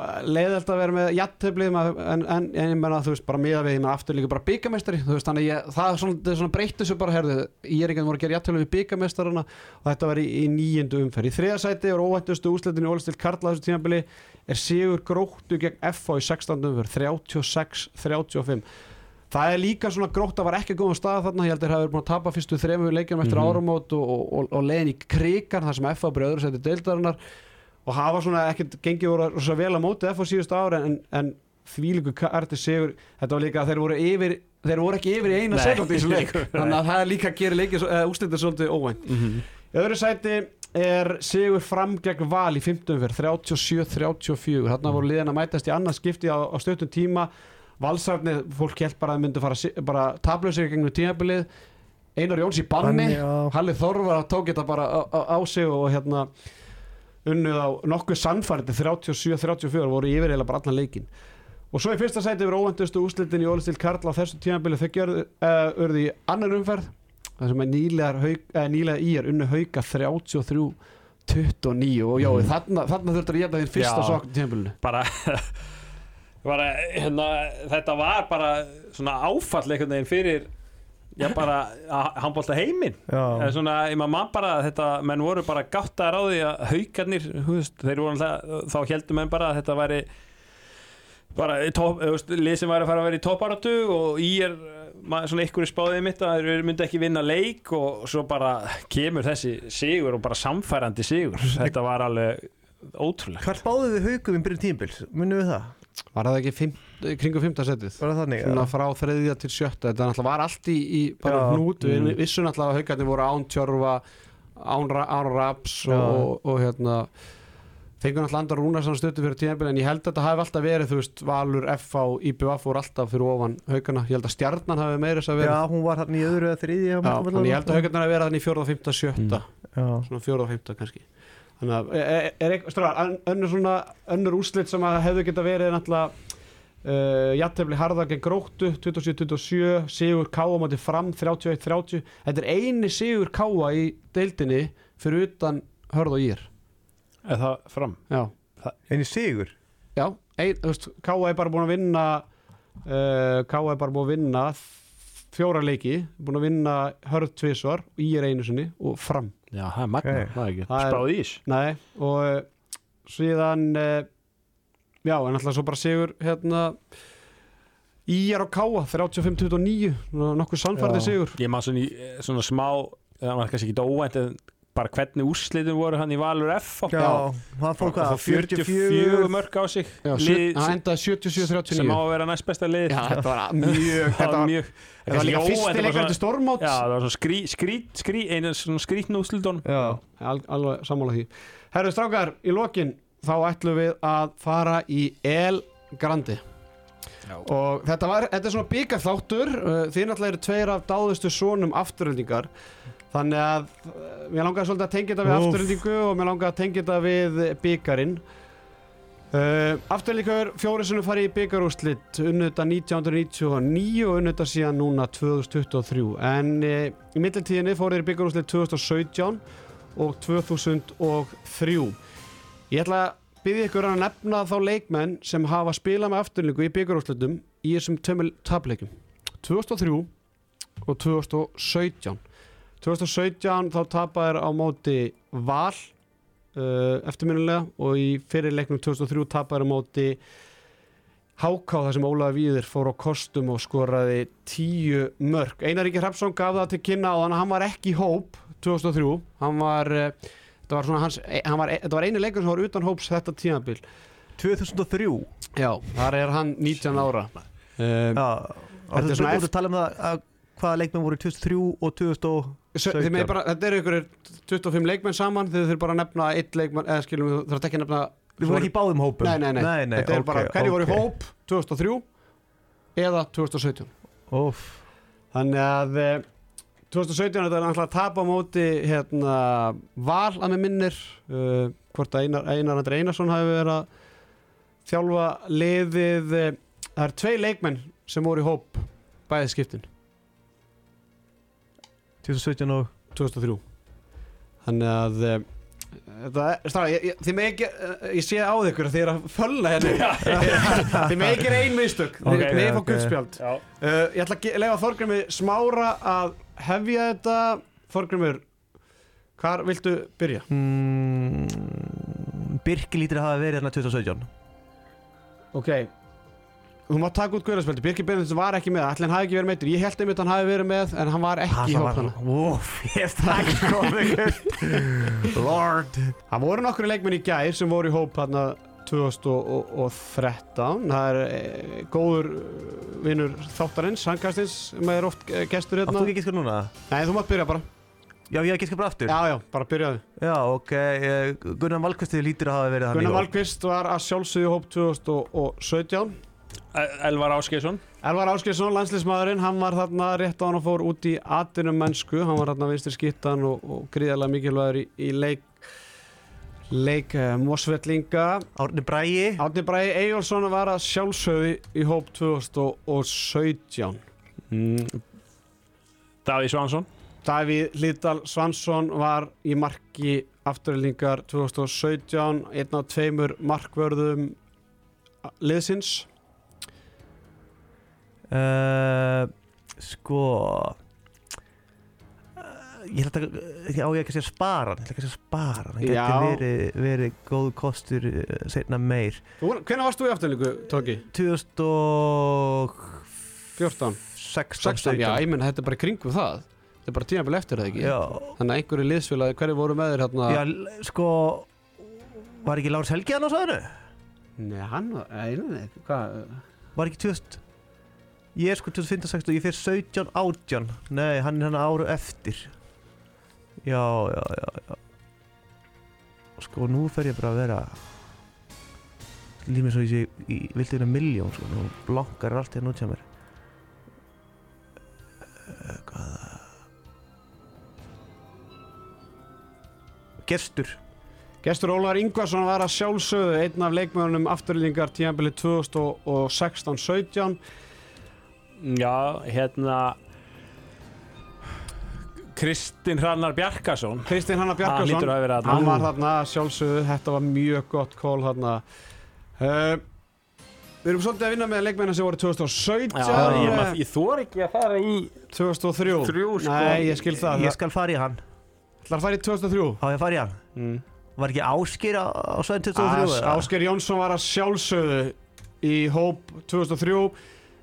Speaker 1: leiðilt að vera með jattefli en, en, en ég menna þú veist bara miða við ég menna afturlíku bara byggamestari þú veist þannig ég, það er svona, svona breyttu svo bara herðu, ég er ekki að voru að gera jattefli við byggamestarana og þetta var í, í nýjöndu umferð. Í þriðasæti er óvæntustu úslitin í Ólistil Karla þessu tímabili er Sigur Gróttu gegn FH í 16. umferð 36-35 Það er líka svona grótt að var ekki góðum stað þarna, ég held að hafi verið búin að tapa fyrstu þrejum og, hafa svona ekkert gengið voru rosa vel að móti FA síðustu ára en, en þvílíku karti sigur þetta var líka að þeir voru yfir þeir voru ekki yfir í eina sekund í þessu leik. Þannig að það líka gerir leikið úslitir svolítið óvænt. Í öðru sæti er sigur fram gegn val í 15 fyrir 37-34 þarna voru liðin að mætast í annað skipti á, á stöttum tíma. Valsarnir, fólk held bara að myndu fara bara tablauðsir gegnum tímabilið. Einar Jóns í banni. Halli Þorvar tók þetta bara á, á, á sig og hérna unnuð á nokkuð sannfærdi 37-34 voru yfir eða bara allan leikin og svo í fyrsta sæti yfir óvendustu úslitin í Ólistil Karla á þessu tímabili þau gjörðu uh, urðu í annar umferð það sem uh, nýlegar í er unnu hauka 33 29 og já,
Speaker 3: Mhm.
Speaker 1: þarna, þarna þurftur að geta þín fyrsta
Speaker 3: Já.
Speaker 1: sokk tímabilinu
Speaker 3: bara, [LAUGHS] bara hérna, þetta var bara svona áfall einhvern veginn fyrir já bara handbólta heiminn svona, ég maður bara að þetta, menn voru bara gáttaðar á því að haugarnir, þú veist, þeir voru alltaf, þá heldur menn bara að þetta væri bara lið sem væri að fara að vera í topparatu og í er svona ykkur í spáðið mitt að þeir myndi ekki vinna leik og svo bara kemur þessi sigur og bara samfærandi sigur [LAUGHS] þetta var alveg ótrúlega
Speaker 2: Hvar spáðu við haugum í byrjun tímbils? Munum við það?
Speaker 1: var það ekki fimm, kringum fymta setið.
Speaker 2: Bara þannig
Speaker 1: svona
Speaker 2: já.
Speaker 1: frá þriðja til sjötta. Þetta náttúrulega var allt í, í bara
Speaker 2: Já.
Speaker 1: hnút. Við
Speaker 3: Mm.
Speaker 1: vissum náttúrulega að haugarnir voru án tjörfa án, ra- án raps og,
Speaker 2: Já.
Speaker 1: og, og hérna fengur náttúrulega andar Rúnarsson stöttu fyrir tímabil en ég held að þetta hafi alltaf verið þú veist Valur, FH, IBF voru alltaf fyrir ofan haugarna, ég held að stjarnan hafi meira þess að
Speaker 2: Já,
Speaker 1: vera
Speaker 2: hún var hann í öðru eða þriðja
Speaker 1: Já, þannig ég held að haugarnar hafi verið þannig í fjórða, fymta, sjötta.
Speaker 2: Já,
Speaker 1: svona fjórða og fymta kannski. Þannig að er, er, er eitthvað strafar, önnur svona önnur úslit sem að hefðu geta verið er náttúrulega uh, jættefli harðar gegn gróttu 27-27, sigur Káa mátti fram 31-30, þetta er eini sigur Káa í deildinni fyrir utan hörð og ír.
Speaker 3: Er það fram?
Speaker 1: já,
Speaker 2: en í sigur?
Speaker 1: Já ein, veist, Káa er bara búin að vinna uh, Káa er bara búin að vinna fjóra leiki, búin að vinna hörð tvisvar, ír einu sinni og fram.
Speaker 3: Já, það er magna,
Speaker 2: Ok.
Speaker 3: það er ekki spáð ís.
Speaker 1: Nei, og uh, síðan uh, Já, en alltaf svo bara sigur hérna Íjar á Káa 35-29 nokkuð sannfærdi
Speaker 2: Já.
Speaker 1: sigur.
Speaker 3: Ég maður svona, í, eh, svona smá það var kannski ekki óvænt en bara hvernig úrslitin voru hann í Valur F
Speaker 2: Já, hann fór hvað,
Speaker 3: 44
Speaker 2: 44
Speaker 3: mörg á sig. Lið
Speaker 1: sjö- hann
Speaker 3: sem,
Speaker 1: endaði
Speaker 3: sem á
Speaker 1: 77-39
Speaker 3: að vera næst besta lið.
Speaker 1: Já, þetta var [LAUGHS] mjög
Speaker 3: það
Speaker 1: Þetta
Speaker 3: var mjög
Speaker 1: þetta var líka
Speaker 3: kannski
Speaker 1: fyrsti
Speaker 3: óvænt, það var
Speaker 1: leikar til stormót
Speaker 3: Já, það var svona skrý, skrý, skrý einu svona skrýtn úrslitun
Speaker 2: Já,
Speaker 1: Al, alveg sammála því. Herru strákar, í lokin þá ætlum við að fara í El Grandi og þetta, var, þetta er svona byggarþáttur uh, þið náttúrulega eru tveir af dáðustu sonum afturöldingar þannig að uh, mér langaði svolítið að tengja þetta við afturöldingu og mér langaði að tengja þetta við byggarinn uh, afturöldingar fjóri sem farið í byggarúslit unnu þetta 1999 og unnu þetta síðan núna 2023 en uh, í mittiltíðinni fórið í byggarúslit 2017 og 2003 ég ætla að byggja ykkur að nefna þá leikmenn sem hafa spilað með afturlingu í byggarúslutum í þessum tömul tapleikum 2003 og 2017 2017 þá tapaðir á móti Val uh, eftirminnilega og í fyrir leiknum 2003 tapaðir á móti Háká þar sem Ólaður Víðir fór á kostum og skoraði 10 mörg Einar Ríkir Hrafsson gaf það til kynna og hann var ekki í hóp 2003 hann var uh, þetta var, svona hans, hann var, þetta var einu leikur sem var utan hóps þetta tímabil.
Speaker 2: 2003
Speaker 1: Já, þar er hann 19 ára. Um,
Speaker 2: Já,
Speaker 1: Þetta er
Speaker 2: Þú
Speaker 1: svona
Speaker 2: voru að tala um það að hvaða leikmenn voru 2003 og 2000
Speaker 1: Sö- þið megið bara, Þetta eru ykkur 25 leikmenn saman þið þurfum bara að nefna eitt leikmenn eða skilum við þarf ekki að nefna
Speaker 2: Við vorum ekki í báðum hópum?
Speaker 1: Nei, nei, nei,
Speaker 2: nei, nei
Speaker 1: þetta er
Speaker 2: ok,
Speaker 1: bara hverju voru í hóp 2003 eða 2017
Speaker 2: Óff.
Speaker 1: Þannig að eh, 2017 þetta er náttúrulega að tapa á móti hérna, val að með minnir uh, hvort að Einar, Einar Andri Einarsson hafi verið að þjálfa liðið eh, það er tvei leikmenn sem voru í hóp bæðið skiptin.
Speaker 2: 2017 og
Speaker 1: 2003 þannig að uh, þetta er, stráð, ég, ég, þið með ekki uh, ég sé á ykkur að þið er að fölna hérna. [LAUGHS] Þið með ekki ein mistök. Þið
Speaker 3: Ok,
Speaker 1: með fá
Speaker 2: ok.
Speaker 1: guldspjald
Speaker 3: Já,
Speaker 1: uh, ég ætla að ge- leyfa Þorgrimi smára að hefja þetta Þorgrimur hvar viltu byrja?
Speaker 2: mm, Birki lítur að hafa verið þarna 2017
Speaker 1: ok. Þú mátt taka út guðarspjaldi, Birgir Benedikt var ekki með allir hann hafi ekki verið meittur, ég held einmitt að hann hafi verið með en hann var ekki í hóp
Speaker 2: komið Lord.
Speaker 1: Það voru nokkru leikmenn í gær sem voru í hóp hérna 2013 það er e, góður eh, vinur þáttarins, Sankastins sem er oft eh, gestur hérna.
Speaker 2: Ekki ekki sko núna?
Speaker 1: Nei, þú mátt byrja bara.
Speaker 2: Já, ég ekki sko bara aftur.
Speaker 1: Já, já, bara byrjaðu.
Speaker 2: Já, ok, eh, Gunnar Valkvistið lítur að hafa verið hann
Speaker 1: Gunnar Valkvist var að sjálfsögðu í hóp 2017
Speaker 3: Elvar Áskeisson
Speaker 1: Elvar Áskilsson, landsliðsmaðurinn, hann var þarna rétt á hann og fór út í atunum mennsku hann var þarna vinstri skittan og, og gríðarlega mikilvægur í, í leik leik uh, Mosvellinga
Speaker 2: Árni Bræi
Speaker 1: Átni Bræði Eyjólfsson var að sjálfsögðu í hóp 2017
Speaker 3: mm. Davíð Svansson.
Speaker 1: Davíð Hlíðdal Svansson var í marki afturlingar 2017 einn af tveimur markvörðum liðsins.
Speaker 2: Uh, Sko Ég held að Já, ég ekki að segja spara hann Ég held ekki að segja spara hann. Hann
Speaker 1: Já.
Speaker 2: geti verið, verið góð kostur uh, Seinna meir.
Speaker 1: Hvernig varst þú í afturlingu, Tóki?
Speaker 2: 2016
Speaker 1: 14 16, já, ég menn þetta er bara í kringu það. Þetta er bara tímabil eftir það ekki?
Speaker 2: Já,
Speaker 1: þannig að einhverju liðsfélagi, hverju voru með þér hérna?
Speaker 2: Já sko Var ekki Lárs Helgi hann á sæðinu?
Speaker 1: Nei, hann, nei, hvað?
Speaker 2: Var ekki 2000 Ég er sko 2015-16 og ég fyrir 17 átján. Nei, hann er hann áru eftir Já, já, já, já. Sko, nú fer ég bara að vera Límið svo ég sé í viltu vinna miljón sko, nú blankar allt hérna út hjá mér. Eh, Hvaða? Gestur.
Speaker 1: Gestur Ólar Ingvarsson var að sjálfsögðu einn af leikmöðunum afturlingar tímabili 2016-17
Speaker 3: Já, hérna Kristinn Hrannar Bjarkason.
Speaker 1: Kristinn Hanna
Speaker 3: Hann
Speaker 1: Bjarkarsson
Speaker 3: lítur að verið þarna.
Speaker 1: hann var þarna sjálfsögðu, þetta var mjög gott kól þarna. Uh, Við erum svolítið að vinna með leikmennar sem voru 2017
Speaker 3: Já, ég, maður- ég þor ekki að fara í
Speaker 1: 2003
Speaker 3: Þrjú, sko.
Speaker 1: Nei, ég skil það.
Speaker 2: Ég skal fara í hann.
Speaker 1: Það ætlar að fara í 2003
Speaker 2: Há ég að fara í hann.
Speaker 3: Mm.
Speaker 2: Var ekki áskýr á, á sveðin 23?
Speaker 1: Ás-
Speaker 2: eða?
Speaker 1: Ásgeir Jónsson var að sjálfsögðu í hóp 2003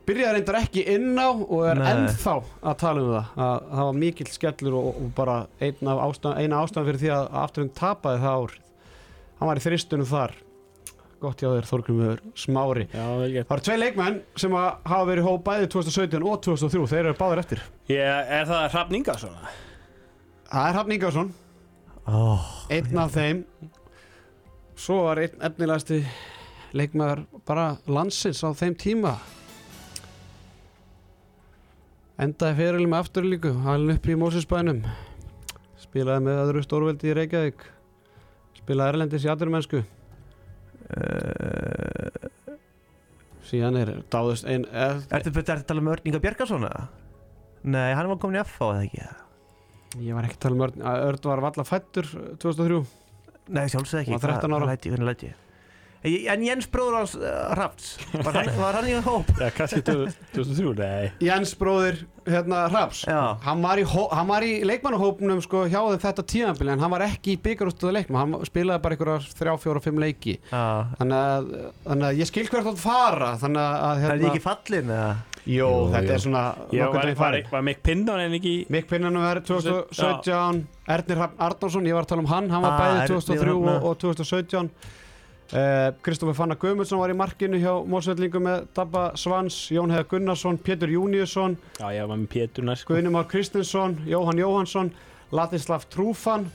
Speaker 1: byrjaði reyndar ekki inn á og er
Speaker 2: Nei.
Speaker 1: ennþá að tala um það að það var mikill skellur og, og bara eina ástæðan, ástæðan fyrir því að afturinn tapaði það árið. Hann var í þristunum þar. Gott hjá þér Þorgrymur Smári.
Speaker 3: Já,
Speaker 1: það eru tvei leikmenn sem að hafa verið í hóp bæði 2017 og 2003 þeir eru báðir eftir.
Speaker 3: Ég, Er það Hrafn Ingarsson?
Speaker 1: það er Hrafn Ingarsson
Speaker 2: Ó,
Speaker 1: einn af þeim. Svo var einn efnilegasti leikmaður bara landsins á þeim tíma endaði fyrirli með afturlíku halin upp í Mósinsbænum spilaði með öðru stórveldi í Reykjavík spilaði Erlendis í aðurmennsku
Speaker 2: uh,
Speaker 1: síðan er dáðust ein, eð,
Speaker 2: Ertu ertu að tala um Örn Inga Björgarsson eða? Nei, hann var komin í FH eða ekki?
Speaker 1: ég var ekki að tala um Örn Örn var valla fættur 2003
Speaker 2: Nei, sjálfsög ekki
Speaker 1: Hann var 13 ára.
Speaker 2: Hvað læt ég, hvernig læt ég? En Jens bróður hans uh, Rafts Var hann, var hann í hóp?
Speaker 3: Já, kannski 2003, nei
Speaker 1: Jens bróðir hérna Raps hann var í, var í leikmannahópnum sko, hjá þeim þetta tíðanbili en hann var ekki í byggarústuða leiknum hann spilaði bara einhverjar þrjá, fjóra, fimm leiki
Speaker 2: Já
Speaker 1: þannig að, þannig að ég skil hvert átt fara þannig að
Speaker 2: Það er
Speaker 1: hérna,
Speaker 2: ekki fallin eða?
Speaker 1: Jó,
Speaker 3: Jú,
Speaker 1: þetta
Speaker 3: jú.
Speaker 1: er svona
Speaker 3: var,
Speaker 1: veginn
Speaker 3: var,
Speaker 1: farið
Speaker 3: var Mick Pinnan en ekki
Speaker 1: Mikk Pinnanum er 2017 Ernir Hrafn Arnánsson, ég var að tala um hann hann var
Speaker 2: Ah,
Speaker 1: bæði
Speaker 2: Ernir
Speaker 1: 2003
Speaker 2: þarna.
Speaker 1: og, og 2017 Uh, Kristoffer Fanna Guðmundsson var í markinu hjá Mósveldingu með Dabba Svans Jón Heða Gunnarsson, Pétur Júniusson
Speaker 3: Já, ég var með Pétur næst sko.
Speaker 1: Guðni Már Kristinsson, Jóhann Jóhansson Ladislav Trúfan.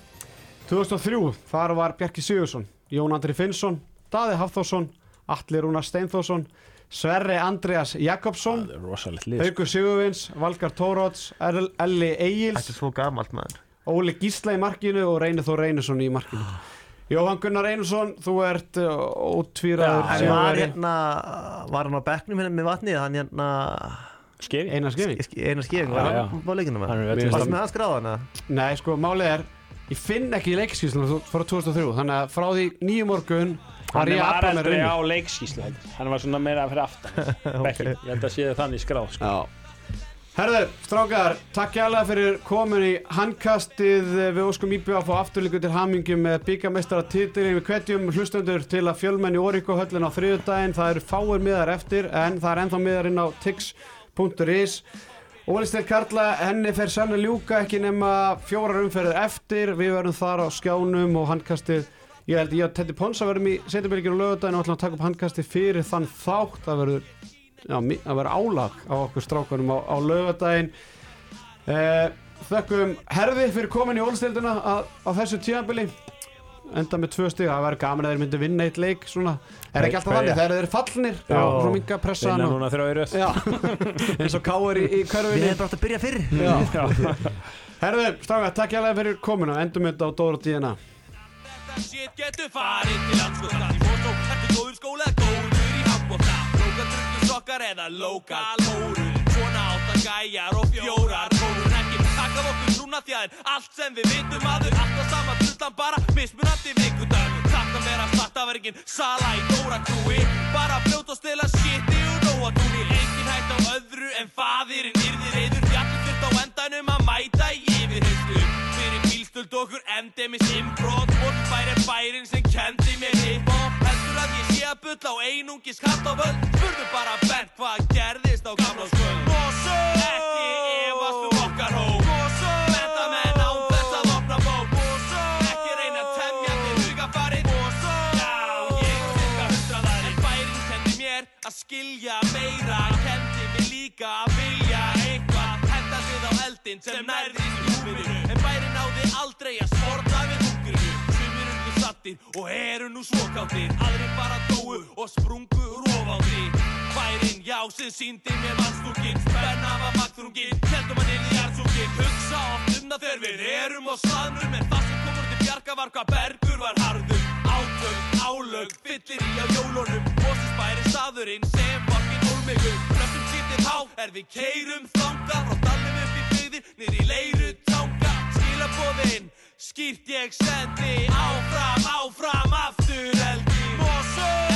Speaker 1: 2003, þar var Bjarki Sigursson Jón Andri Finnsson, Daði Hafþórsson Atli Rúnar Steinþórsson Sverri Andreas Jakobsson
Speaker 3: lið sko.
Speaker 1: Sigurvins, Valgar Tóróts Elli Egils,
Speaker 2: Þetta er svo gamalt maður.
Speaker 1: Óli Gísla í markinu og Reynir Þór Reynisson í markinu Jóhann Gunnar Einarsson, þú ert uh, ótvíraður sigurvegari.
Speaker 2: var hérna Var hann á bekknum hérna með vatnið Hann hérna
Speaker 1: Einar Skefing
Speaker 2: sk- Einar skefing
Speaker 3: Já,
Speaker 2: Var
Speaker 3: já.
Speaker 2: hann á leikinu með
Speaker 3: er
Speaker 2: Varst með hans gráðana?
Speaker 1: Nei, sko, málið er Ég finn ekki leikskísluna frá 2003 Þannig að frá því nýju morgun
Speaker 3: Hann
Speaker 1: var
Speaker 3: aldrei á leikskíslu heldur. Hann var svona meira fyrir aftan [LAUGHS] Bekki, Ég held að sé það þannig skráð sko.
Speaker 1: Já Herðu, strákar, takk jæglega fyrir komin í handkastið. Við óskum íbjöð að fá afturlíku til hamingjum með byggamestara titilin Við hvetjum hlustendur til að fjölmenn í Oríko höllin á þriðudaginn Það eru fáir miðar eftir en það er ennþá miðar inn á tix.is Ólistir Karla, henni fer sann að ljúka ekki nema fjórar umferðir eftir. Við verðum þar á skjánum og handkastið Ég held ég að Teddy Ponsa verðum í setjabylgjur og lögudaginn og ætlum að taka upp handkastið fyrir þann þátt. Það verður já, mi- að vera álag á okkur strákunum á, á lögadaginn eh, Þökkum herði fyrir komin í ólstildina á, á þessu tíðanbili enda með tvö stig, það verður gaman að þeir myndi vinna eitt leik svona, er ekki alltaf þannig þegar þeir eru fallnir
Speaker 3: Já.
Speaker 1: og svo minga pressa og,
Speaker 3: í [LAUGHS]
Speaker 1: eins og káir í, í
Speaker 2: Við
Speaker 1: körfinni
Speaker 2: hefum bara átt að byrja fyrr.
Speaker 1: Já. [LAUGHS] Herðu, stráka, takk hjá fyrir komuna. Endum þetta á Dóra Díana
Speaker 6: sokkar eða lokal hóru Svona átta gæjar og fjórar kórur. Ekki taka okkur trúna því að er allt sem við vitum aður Alltaf sama drullan bara mismunandi vikudag Takk að vera startaverkin, sala í Dóra krúi Bara fljóta og stela shiti og nóa túni Engin hægt á öðru en faðirinn yrði reyður allir þurft á endanum að mæta í yfirheyrslu. Fyrir bílstöld okkur endemis imbrot Morfær er bærin sem kendi mér að bulla á einungis katt á völd. Spurðu bara Bent hvað gerðist á gamla skvöld Mosso Ekki efast um okkar hó Mosso Benta menn án þess að opna bók. Mosso Ekki reyna að temja til hugafarið Mosso Já, ég cirka hundraðar En bærin kendi mér að skilja meira. Kendi mér líka að vilja eitthvað. Henda sig á eldin sem nærðist í húminu En bærin náði aldrei að Sumir urðu sattir og eru nú svokáttir Aðrir bara dóu og sprungu úr ofátti Bærin, já, sem síndi mér mannstúkin Spenna var magþrungin, heldum að nýrði jarðsúkin Hugsa oft um það þegar við erum á staðnum En það sem komur til bjarga var hvað bergur var harður. Átök, álög, fyllir í á jólunum. Moses bæri staðurinn sem fokkin ólmegu Flestum sýttir há er við keirum þanga Frá dalnum upp í byggðir, niður í leiru tanga Skilabóðinn, skýrt ég sendi Áfram, áfram, aftur helgi Mosó